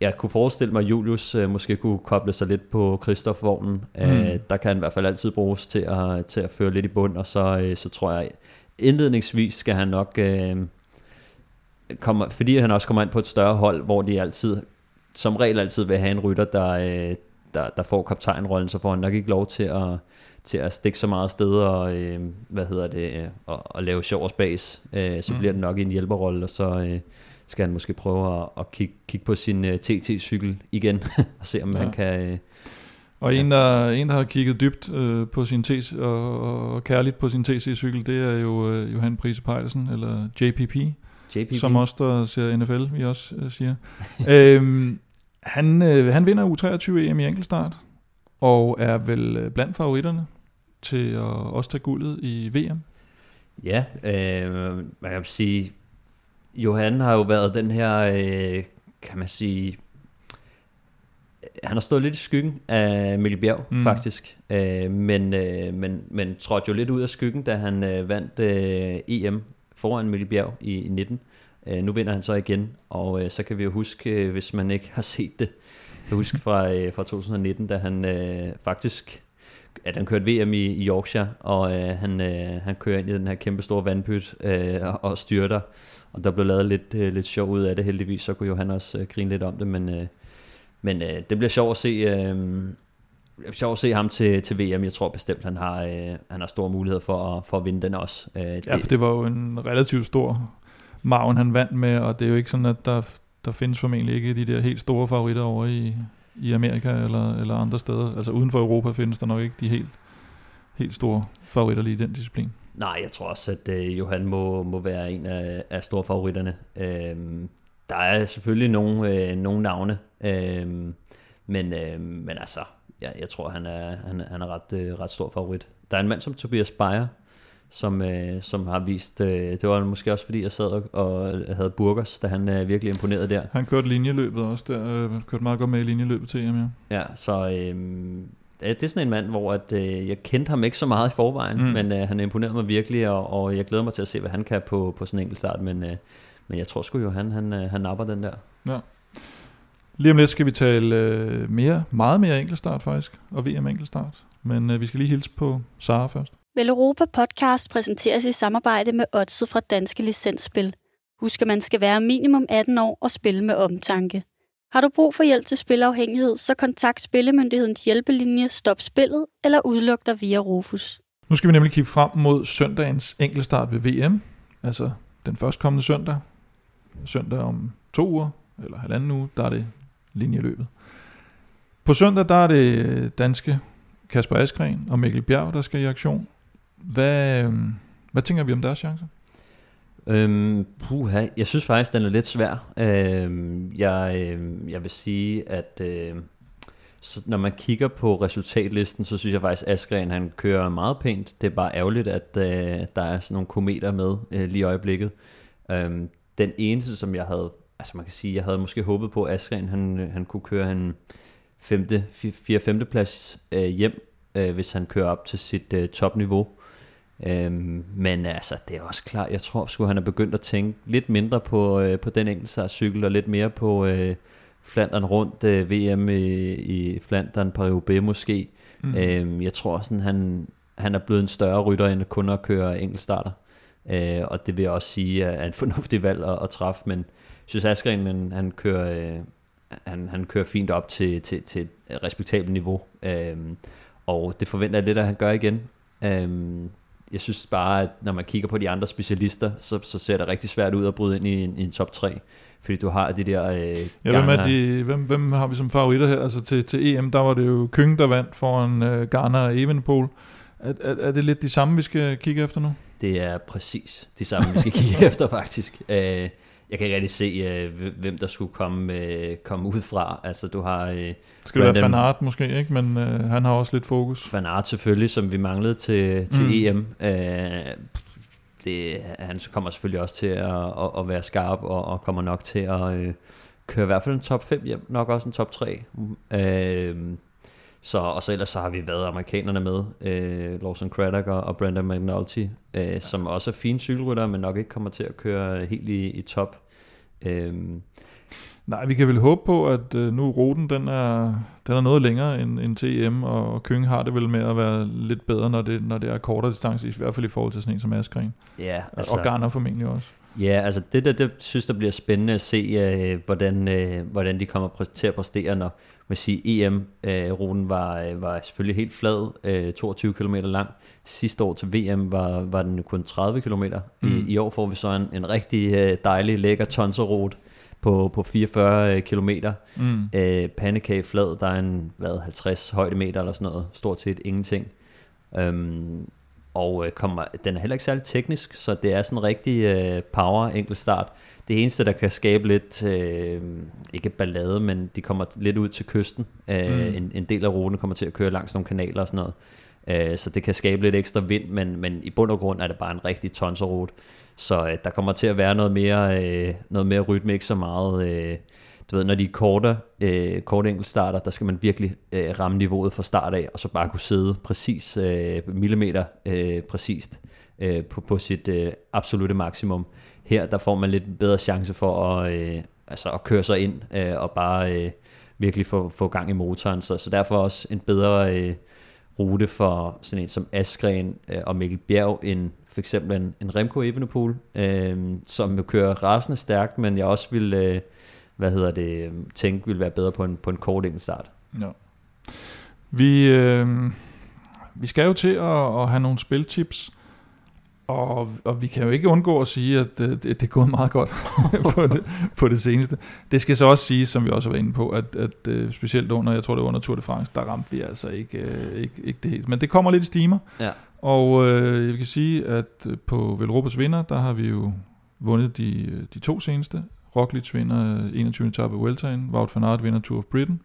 jeg kunne forestille mig, at Julius øh, måske kunne koble sig lidt på Christoph-vognen. Mm. Øh, der kan han i hvert fald altid bruges til at, til at føre lidt i bund, og så, øh, så tror jeg, indledningsvis skal han nok, øh, komme, fordi han også kommer ind på et større hold, hvor de altid, som regel altid vil have en rytter, der, øh, der, der får kaptajnrollen, så får han nok ikke lov til at, til at stikke så meget sted og, øh, hvad hedder det, øh, og, og lave sjov og spas. Øh, så mm. bliver det nok en hjælperrolle, og så... Øh, skal han måske prøve at, at kigge, kigge på sin øh, TT-cykel igen, og se om ja. han kan... Uh, og en der, en, der har kigget dybt uh, på sin TC, og, og kærligt på sin TC-cykel, det er jo uh, Johan Prise Pejlersen, eller JPP, JPP, som også der ser NFL, vi også uh, siger. øhm, han, uh, han vinder U23 EM i enkeltstart, og er vel blandt favoritterne til at også tage guldet i VM. Ja, øh, man kan sige, Johan har jo været den her, øh, kan man sige, han har stået lidt i skyggen af Mikkel Bjerg, mm. faktisk. Øh, men, øh, men, men trådte jo lidt ud af skyggen, da han øh, vandt øh, EM foran Mikkel Bjerg i, i 19. Øh, nu vinder han så igen, og øh, så kan vi jo huske, øh, hvis man ikke har set det, kan huske fra, øh, fra 2019, da han øh, faktisk at han kørte VM i, i Yorkshire, og øh, han, øh, han kører ind i den her kæmpe store vandpyt øh, og, styrter. Og der blev lavet lidt, øh, lidt sjov ud af det heldigvis, så kunne jo han også øh, grine lidt om det, men, øh, men øh, det bliver sjovt at se, øh, sjovt at se ham til, til VM. Jeg tror bestemt, han har, øh, han har store muligheder for at, for at vinde den også. Øh, det, ja, for det var jo en relativt stor maven, han vandt med, og det er jo ikke sådan, at der, der findes formentlig ikke de der helt store favoritter over i, i Amerika eller, eller andre steder. Altså uden for Europa findes der nok ikke de helt, helt store favoritter lige i den disciplin. Nej, jeg tror også, at øh, Johan må, må være en af, af store favoritterne. Øh, der er selvfølgelig nogle, øh, nogle navne, øh, men, øh, men altså, jeg, jeg tror, han er, han, han er ret, øh, ret stor favorit. Der er en mand som Tobias Beyer, som, øh, som har vist, øh, det var måske også fordi, jeg sad og, og havde burgers, da han øh, virkelig imponerede der. Han kørte linjeløbet også der, øh, kørte meget godt med i linjeløbet til ham, ja. Ja, så øh, det er sådan en mand, hvor at, øh, jeg kendte ham ikke så meget i forvejen, mm. men øh, han imponerede mig virkelig, og, og jeg glæder mig til at se, hvad han kan på, på sådan en enkelt start, men, øh, men jeg tror sgu jo, han, han, øh, han napper den der. Ja. Lige om lidt skal vi tale øh, mere, meget mere enkeltstart faktisk, og VM enkeltstart. Men øh, vi skal lige hilse på Sara først. Vel Europa podcast præsenteres i samarbejde med Odset fra Danske Licensspil. Husk, at man skal være minimum 18 år og spille med omtanke. Har du brug for hjælp til spilafhængighed, så kontakt Spillemyndighedens hjælpelinje Stop Spillet eller udluk dig via Rufus. Nu skal vi nemlig kigge frem mod søndagens enkeltstart ved VM, altså den førstkommende søndag. Søndag om to uger, eller halvanden uge, der er det linjeløbet. På søndag, der er det danske Kasper Askren og Mikkel Bjerg, der skal i aktion. Hvad, øhm, hvad tænker vi om deres chancer? Øhm, puha, jeg synes faktisk, den er lidt svær. Øhm, jeg, øhm, jeg vil sige, at øh, så når man kigger på resultatlisten, så synes jeg faktisk, at Askren han kører meget pænt. Det er bare ærgerligt, at øh, der er sådan nogle kometer med øh, lige i øjeblikket. Øhm, den eneste, som jeg havde, altså man kan sige, jeg havde måske håbet på, at Askren han, øh, han kunne køre en 4-5. plads øh, hjem, øh, hvis han kører op til sit øh, topniveau. Øhm, men altså, det er også klart, jeg tror sgu, han er begyndt at tænke lidt mindre på, øh, på den enkelte cykel, og lidt mere på øh, Flandern rundt, øh, VM i, i Flandern, Paris måske. Mm. Øhm, jeg tror sådan, han, han er blevet en større rytter, end kun at køre enkeltstarter. Øh, og det vil jeg også sige er en fornuftig valg at, at træffe, men jeg synes Askren, men han kører, øh, han, han kører fint op til, til, til et respektabelt niveau. Øh, og det forventer jeg lidt, at han gør igen. Øh, jeg synes bare, at når man kigger på de andre specialister, så, så ser det rigtig svært ud at bryde ind i en, i en top 3. Fordi du har de der... Øh, ja, hvem, er de, hvem, hvem har vi som favoritter her? Altså til, til EM, der var det jo Køng, der vandt foran øh, Garner og Evenepoel. Er, er, er det lidt de samme, vi skal kigge efter nu? Det er præcis de samme, vi skal kigge efter faktisk. Øh, jeg kan ikke rigtig se, øh, hvem der skulle komme, øh, komme ud fra. Altså, du har... Øh, skal det være Van Aert måske, ikke? Men øh, han har også lidt fokus. Van Aert selvfølgelig, som vi manglede til, til mm. EM. Øh, det, han kommer selvfølgelig også til at, at, at være skarp, og, og kommer nok til at øh, køre i hvert fald en top 5 hjem. Nok også en top 3. Øh, så, og så ellers så har vi været amerikanerne med, øh, Lawson Craddock og, og Brandon McNulty, øh, som også er fine cykelrytter, men nok ikke kommer til at køre helt i, i top. Øh, Nej, vi kan vel håbe på, at øh, nu ruten den er, den er noget længere end, end TM, og, Køng har det vel med at være lidt bedre, når det, når det er kortere distance, i hvert fald i forhold til sådan en som Askren. Ja, altså, og Garner formentlig også. Ja, altså det der, det synes der bliver spændende at se, øh, hvordan, øh, hvordan de kommer til at præstere, når man siger, EM-ruten øh, var, øh, var selvfølgelig helt flad, øh, 22 km lang. Sidste år til VM var, var den kun 30 km. Mm. I, I år får vi så en, en rigtig øh, dejlig, lækker tonserrute på, på 44 km. Mm. Øh, pandekage flad, der er en hvad, 50 højdemeter eller sådan noget, stort set ingenting. Øhm, og øh, kommer, den er heller ikke særlig teknisk, så det er sådan en rigtig øh, power enkelt start. Det eneste, der kan skabe lidt, øh, ikke ballade, men de kommer lidt ud til kysten. Øh, mm. en, en del af ruten kommer til at køre langs nogle kanaler og sådan noget. Øh, så det kan skabe lidt ekstra vind, men, men i bund og grund er det bare en rigtig tonserrute. Så øh, der kommer til at være noget mere, øh, noget mere rytme, ikke så meget... Øh, du ved, når de er korte, øh, korte enkeltstarter, der skal man virkelig øh, ramme niveauet fra start af, og så bare kunne sidde præcis, øh, millimeter øh, præcist øh, på, på sit øh, absolute maksimum. Her, der får man lidt bedre chance for at, øh, altså at køre sig ind øh, og bare øh, virkelig få, få gang i motoren. Så, så derfor også en bedre øh, rute for sådan en som Askren øh, og Mikkel Bjerg end for eksempel en, en Remco Evenepoel, øh, som jo kører rasende stærkt, men jeg også vil, øh, hvad hedder det, tænke vil være bedre på en, på en kort start. Ja. Vi, øh, vi skal jo til at, at have nogle spiltips, og, og vi kan jo ikke undgå at sige, at det, det er gået meget godt på, det, på det seneste. Det skal så også sige, som vi også var inde på, at, at uh, specielt under, jeg tror det var under Tour de France, der ramte vi altså ikke, uh, ikke, ikke det helt. Men det kommer lidt i stimer. Ja. Og uh, jeg kan sige, at på Velropas vinder, der har vi jo vundet de, de to seneste. Roglic vinder 21. etape af Vueltaen, Wout van Aert vinder Tour of Britain.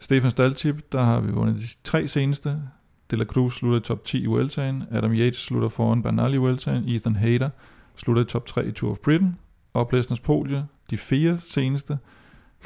Stefan Staltip, der har vi vundet de tre seneste. De La Cruz slutter i top 10 i Vueltaen. Adam Yates slutter foran Bernal i Vueltaen. Ethan Hayter slutter i top 3 i Tour of Britain. Og Plæsners Podie, de fire seneste.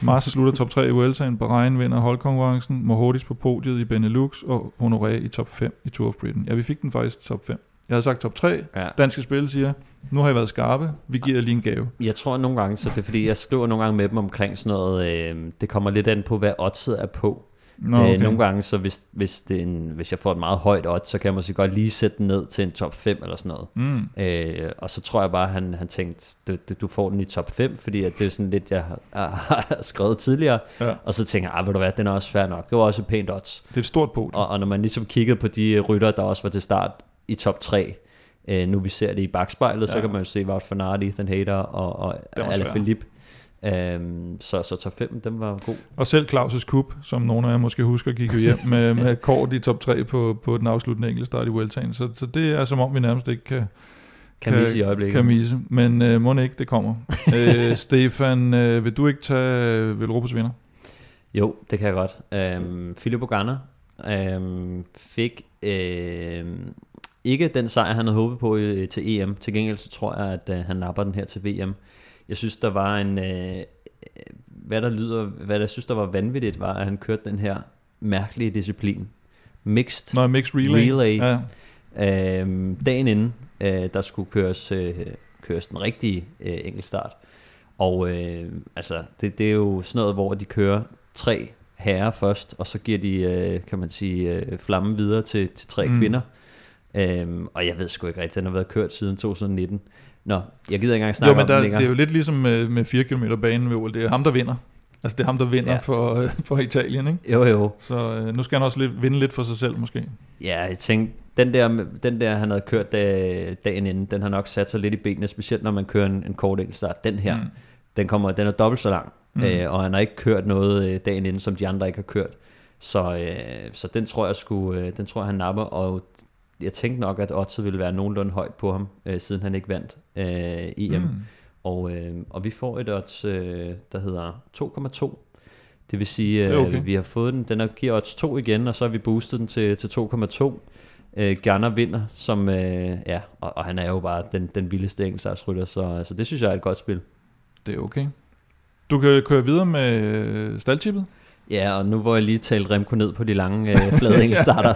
Mars slutter top 3 i Vueltaen. Bahrain vinder holdkonkurrencen. Mohortis på podiet i Benelux. Og Honoré i top 5 i Tour of Britain. Ja, vi fik den faktisk top 5. Jeg havde sagt top 3. Ja. Danske Spil siger, nu har I været skarpe, vi giver jer lige en gave. Jeg tror nogle gange, så det er fordi, jeg skriver nogle gange med dem omkring sådan noget, øh, det kommer lidt an på, hvad oddset er på. Nå, Okay. okay. Øh, nogle gange, så hvis, hvis, det er en, hvis jeg får et meget højt odds, så kan jeg måske godt lige sætte den ned til en top 5 eller sådan noget. Mm. Øh, og så tror jeg bare, han, han tænkte, du, du, får den i top 5, fordi at det er sådan lidt, jeg har, har skrevet tidligere. Ja. Og så tænker jeg, ah, ved du hvad, den er også fair nok. Det var også et pænt odds. Det er et stort podium. Og, og når man ligesom kiggede på de rytter, der også var til start i top 3, øh, nu vi ser det i bagspejlet, ja. så kan man jo se Wout van Aert, Ethan Hayter og, og svær. Alaphilippe. Øhm, så, så top 5, den var god. Og selv Claus' Cup, som nogle af jer måske husker, gik jo hjem med, med kort i top 3 på, på den afsluttende enkeltstart i Vueltaen. Så, så det er som om, vi nærmest ikke kan, Kan vi i øjeblikket. kan misse. Men øh, må ikke, det kommer. øh, Stefan, øh, vil du ikke tage øh, Velropas vinder? Jo, det kan jeg godt. Øhm, Filippo Ganna øhm, fik øhm, ikke den sejr, han havde håbet på øh, til EM. Til gengæld så tror jeg, at øh, han napper den her til VM. Jeg synes, der var en... Øh, hvad der lyder, hvad jeg synes, der var vanvittigt, var, at han kørte den her mærkelige disciplin. Mixed Nå, mixed relay. Relay. Ja. Øhm, dagen inden, øh, der skulle køres, øh, køres den rigtige øh, enkeltstart. Og øh, altså, det, det er jo sådan noget, hvor de kører tre herrer først, og så giver de, øh, kan man sige, øh, flammen videre til, til tre mm. kvinder. Øhm, og jeg ved sgu ikke rigtigt, den har været kørt siden 2019. Nå, jeg gider ikke engang Jo, snakke men om der, den det længere. er jo lidt ligesom med, med 4 km banen ved OL. Det er ham, der vinder. Altså, det er ham, der vinder ja. For, øh, for Italien, ikke? Jo, jo. Så øh, nu skal han også lidt, vinde lidt for sig selv, måske. Ja, jeg tænkte, den der, den der han havde kørt dag, dagen inden, den har nok sat sig lidt i benene, specielt når man kører en, en kort enkeltstart. Den her, Mm. den, kommer, den er dobbelt så lang, Mm. øh, og han har ikke kørt noget øh, dagen inden, som de andre ikke har kørt. Så, øh, så den tror jeg skulle, øh, den tror jeg han napper, og jeg tænkte nok, at oddset ville være nogenlunde højt på ham, øh, siden han ikke vandt øh, EM. Mm. Og, øh, og vi får et odds, øh, der hedder 2,2. Det vil sige, er øh, okay. vi har fået den, den er, giver odds 2 igen, og så har vi boostet den til, til 2,2. Øh, Garner vinder, som, øh, ja, og, og han er jo bare den, den vildeste enkeltstartsrytter, så altså, det synes jeg er et godt spil. Det er okay. Du kan køre videre med øh, staldtippet. Ja, og nu hvor jeg lige talte Remco ned på de lange øh, flade enkeltstarter,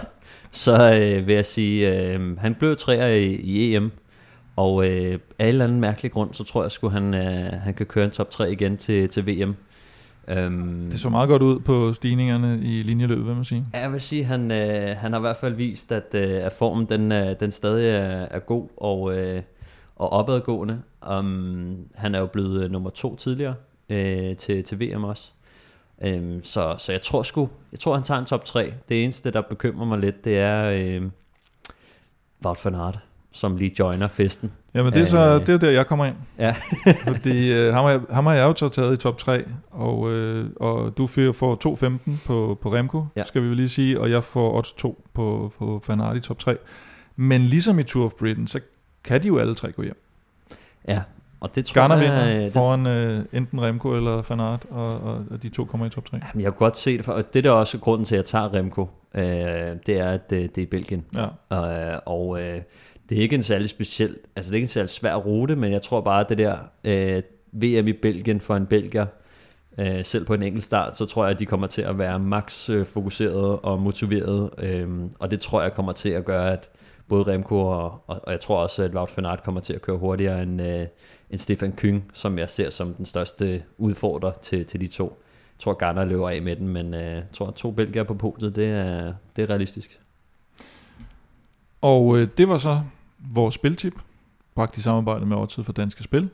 så øh, vil jeg sige, øh, han blev træer i, i EM, og øh, af en eller anden mærkelig grund, så tror jeg sgu han, øh, han kan køre en top 3 igen til, til VM. Øhm, Det så meget godt ud på stigningerne i linjeløbet, vil man sige. Ja, Jeg vil sige, han, øh, han har i hvert fald vist, at, øh, at formen den, øh, den stadig er, er god og, øh, og opadgående. Um, han er jo blevet øh, nummer to tidligere øh, til, til VM også. Um, så, så jeg tror sgu, jeg tror han tager en top 3. Det eneste, der bekymrer mig lidt, det er øh, Wout van Aert, som lige joiner festen. Jamen det er, så, Øh. det er der, jeg kommer ind. Ja. Fordi øh, ham, har jeg, ham har jeg jo så taget i top 3, og, øh, og du får- får 2.15 på, på Remco, ja. Skal vi lige sige, og jeg får odds 2 på, på Van Aert i top 3. Men ligesom i Tour of Britain, så kan de jo alle tre gå hjem. Ja, og det tror Garner jeg... øh, vinder det, foran øh, enten Remco eller Van Aert, og, og, og de to kommer i top 3. Jamen, jeg kunne godt se det, for, og det er også grunden til, at jeg tager Remco. Øh, det er, at det, det er i Belgien. Ja. Øh, og øh, det er ikke en særlig speciel, altså det er ikke en særlig svær rute, men jeg tror bare, at det der øh, VM i Belgien for en belgier, øh, selv på en enkelt start, så tror jeg, at de kommer til at være max øh, fokuseret og motiveret, øh, og det tror jeg kommer til at gøre, at både Remco og, og, og jeg tror også, at Wout van Aert kommer til at køre hurtigere end, øh, end Stefan Kyng, som jeg ser som den største udfordrer til, til de to. Jeg tror, Garner løber af med den, men øh, jeg tror, at to belgier på podiet, det er, det er realistisk. Og øh, det var så vores spiltip, bragt i samarbejde med Odset for Danske Spil.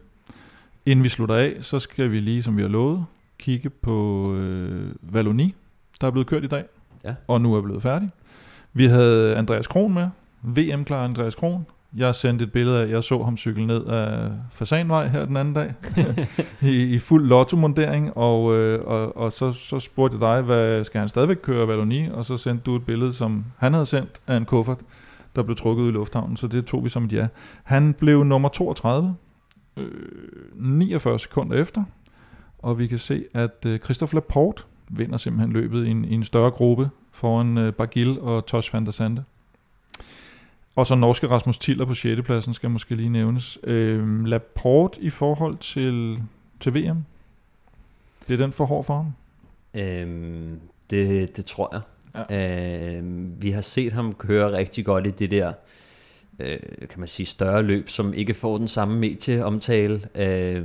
Inden vi slutter af, så skal vi lige, som vi har lovet, kigge på øh, Valoni, der er blevet kørt i dag, Ja. og nu er blevet færdig. Vi havde Andreas Kron med, VM-klar Andreas Kron. Jeg sendte et billede af, jeg så ham cykle ned af Fasanvej her den anden dag, i, i fuld lotto-mundering, og, øh, og, og så, så spurgte jeg dig, hvad skal han stadigvæk køre Valoni, og så sendte du et billede, som han havde sendt af en kuffert, der blev trukket ud i lufthavnen, så det tog vi som et ja. Han blev nummer 32, øh, 49 sekunder efter, og vi kan se, at øh, Christophe Laporte vinder simpelthen løbet i en, i en større gruppe foran øh, Bagil og Tosh van der Sande. Og så norske Rasmus Tiller på 6. pladsen skal måske lige nævnes. Øh, Laporte i forhold til, til VM, det er den for hård for ham. Øhm, det, det tror jeg. Ja. Øhm, vi har set ham køre rigtig godt i det der øh, kan man sige, større løb, som ikke får den samme medieomtale. Øh,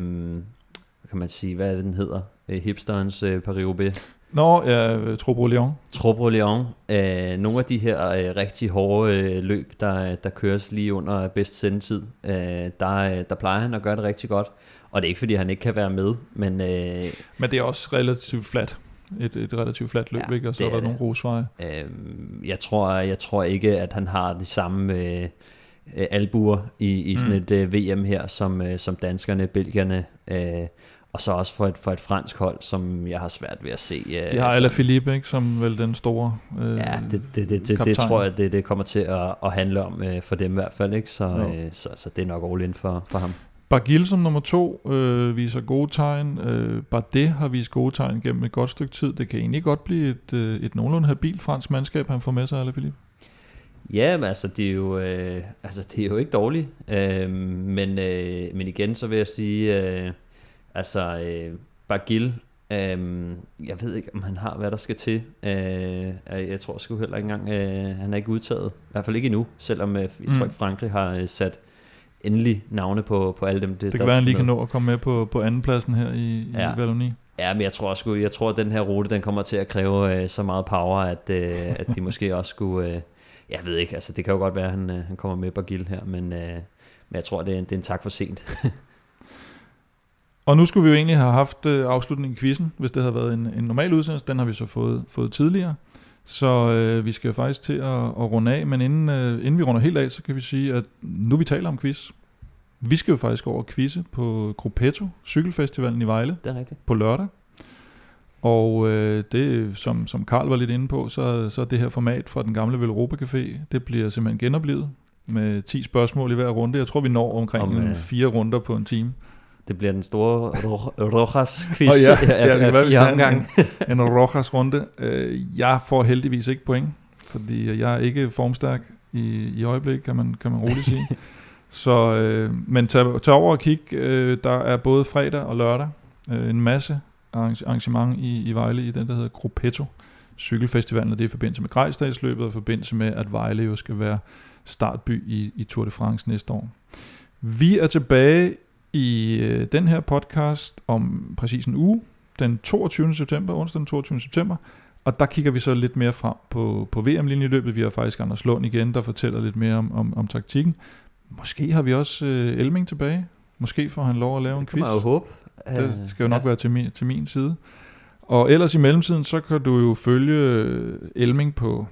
kan man sige, hvad er det, den hedder? Øh, hipsterens øh, Paris-Roubaix. Nå, ja, Trobo Lyon. Trobo Lyon. Øh, nogle af de her øh, rigtig hårde øh, løb, der, der køres lige under bedst sendetid, øh, der, øh, der plejer han at gøre det rigtig godt. Og det er ikke, fordi han ikke kan være med, men... Øh, Men det er også relativt fladt. Et, et relativt fladt løb, Ja, ikke? Og så det er der er nogle grusveje. øh, jeg, tror, jeg tror ikke, at han har de samme øh, albuer i, i sådan et øh, VM her, som, øh, som danskerne, belgierne, øh, og så også for et, for et fransk hold, som jeg har svært ved at se. Øh, De har som- Philippe, ikke? Som vel den store øh, Ja, det, det, det, det, det tror jeg, det, det kommer til at, at handle om øh, for dem i hvert fald. Ikke? Så, Jo. øh, så, så det er nok all in for, for ham. Bargiel som nummer to øh, viser gode tegn. Øh, Bardet har vist gode tegn gennem et godt stykke tid. Det kan egentlig godt blive et, øh, et nogenlunde habilt fransk mandskab, han får med sig, Alain Philippe. Ja, men altså, det er jo, øh, altså, det er jo ikke dårligt. Øh, men, øh, men igen, så vil jeg sige, øh, altså, øh, Bargiel, øh, jeg ved ikke, om han har, hvad der skal til. Øh, jeg tror sgu heller ikke engang, øh, han er ikke udtaget. I hvert fald ikke endnu, selvom øh, jeg tror Mm. ikke, Frankrig har øh, sat endelig navne på, på alle dem. Det der kan være, han lige kan nå at komme med på, på andenpladsen her i, ja. Ja. i Wallonie. Ja, men jeg tror sgu, jeg tror, at den her rute, den kommer til at kræve øh, så meget power, at, øh, at de måske også skulle, øh, jeg ved ikke, altså det kan jo godt være, at han, øh, han kommer med Bargiel her, men, øh, men jeg tror, det er, en- det er en tak for sent. Og nu skulle vi jo egentlig have haft øh, afslutningen i quizzen, hvis det havde været en, en normal udsendelse. Den har vi så fået, fået tidligere. Så øh, vi skal faktisk til at, at runde af, men inden, øh, inden vi runder helt af, så kan vi sige, at nu vi taler om quiz. Vi skal jo faktisk over at quizze på Gruppetto, cykelfestivalen i Vejle, det er rigtigt. på lørdag. Og øh, det, som, som Karl var lidt inde på, så, så det her format fra den gamle Velropa Café, det bliver simpelthen genoplevet med 10 spørgsmål i hver runde. Jeg tror, vi når omkring Om, om, øh, fire runder på en time. Det bliver den store Ro- Rojas-quiz oh, ja. ja, Ja, det fire omgange. en Rojas runde. Øh, Jeg får heldigvis ikke point, fordi jeg er ikke formstærk i, i øjeblik, kan man, kan man roligt sige. Så, øh, men tag, tag over og kig. Øh, der er både fredag og lørdag øh, en masse arrange- arrangement i, i Vejle i den, der hedder Gruppetto Cykelfestivalen, og det er i forbindelse med Grejsdagsløbet, og i forbindelse med, at Vejle jo skal være startby i, i Tour de France næste år. Vi er tilbage i øh, den her podcast om præcis en uge, den 22. september, onsdag den 22. september, og der kigger vi så lidt mere frem på, på VM-linjeløbet. Vi har faktisk Anders Lund igen, der fortæller lidt mere om, om, om taktikken. Måske har vi også øh, Elming tilbage. Måske får han lov at lave en Det kan quiz. man jo håbe. Det skal jo nok ja. være til min, til min side. Og ellers i mellemtiden, så kan du jo følge øh, Elming på,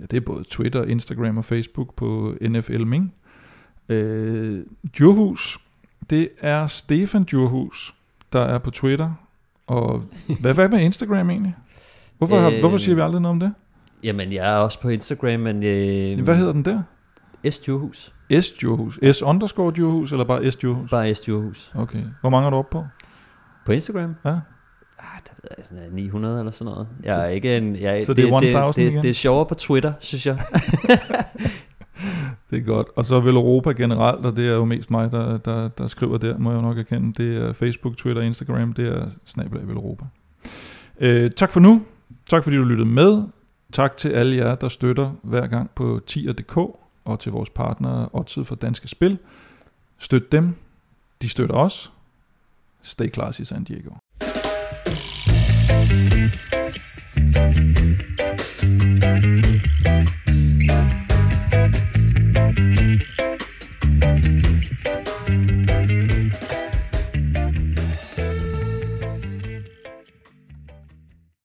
ja, det er både Twitter, Instagram og Facebook på NF Elming. Øh, Djurhus, det er Stefan Djurhus, der er på Twitter. Og hvad, hvad med Instagram egentlig? Hvorfor, har, Øh, hvorfor siger vi aldrig noget om det? Jamen, jeg er også på Instagram, men... Øh, Hvad hedder den der? S. Djurhus. S Djurhus. S underscore Djurhus, eller bare S Djurhus? Bare S. Djurhus. Okay. Hvor mange er du oppe på? På Instagram? Ja. Ah, det ved jeg, sådan 900 eller sådan noget. Jeg er ikke en... Jeg, Så det er 1000 det, det, igen? det er sjovere på Twitter, synes jeg. Det er godt. Og så vil Europa generelt, og det er jo mest mig, der, der, der skriver der, må jeg jo nok erkende. Det er Facebook, Twitter, Instagram, det er snabelag Europa. Øh, tak for nu. Tak fordi du lyttede med. Tak til alle jer, der støtter hver gang på tier.dk og til vores partnere Odset for Danske Spil. Støt dem. De støtter os. Stay classy San Diego. Salut.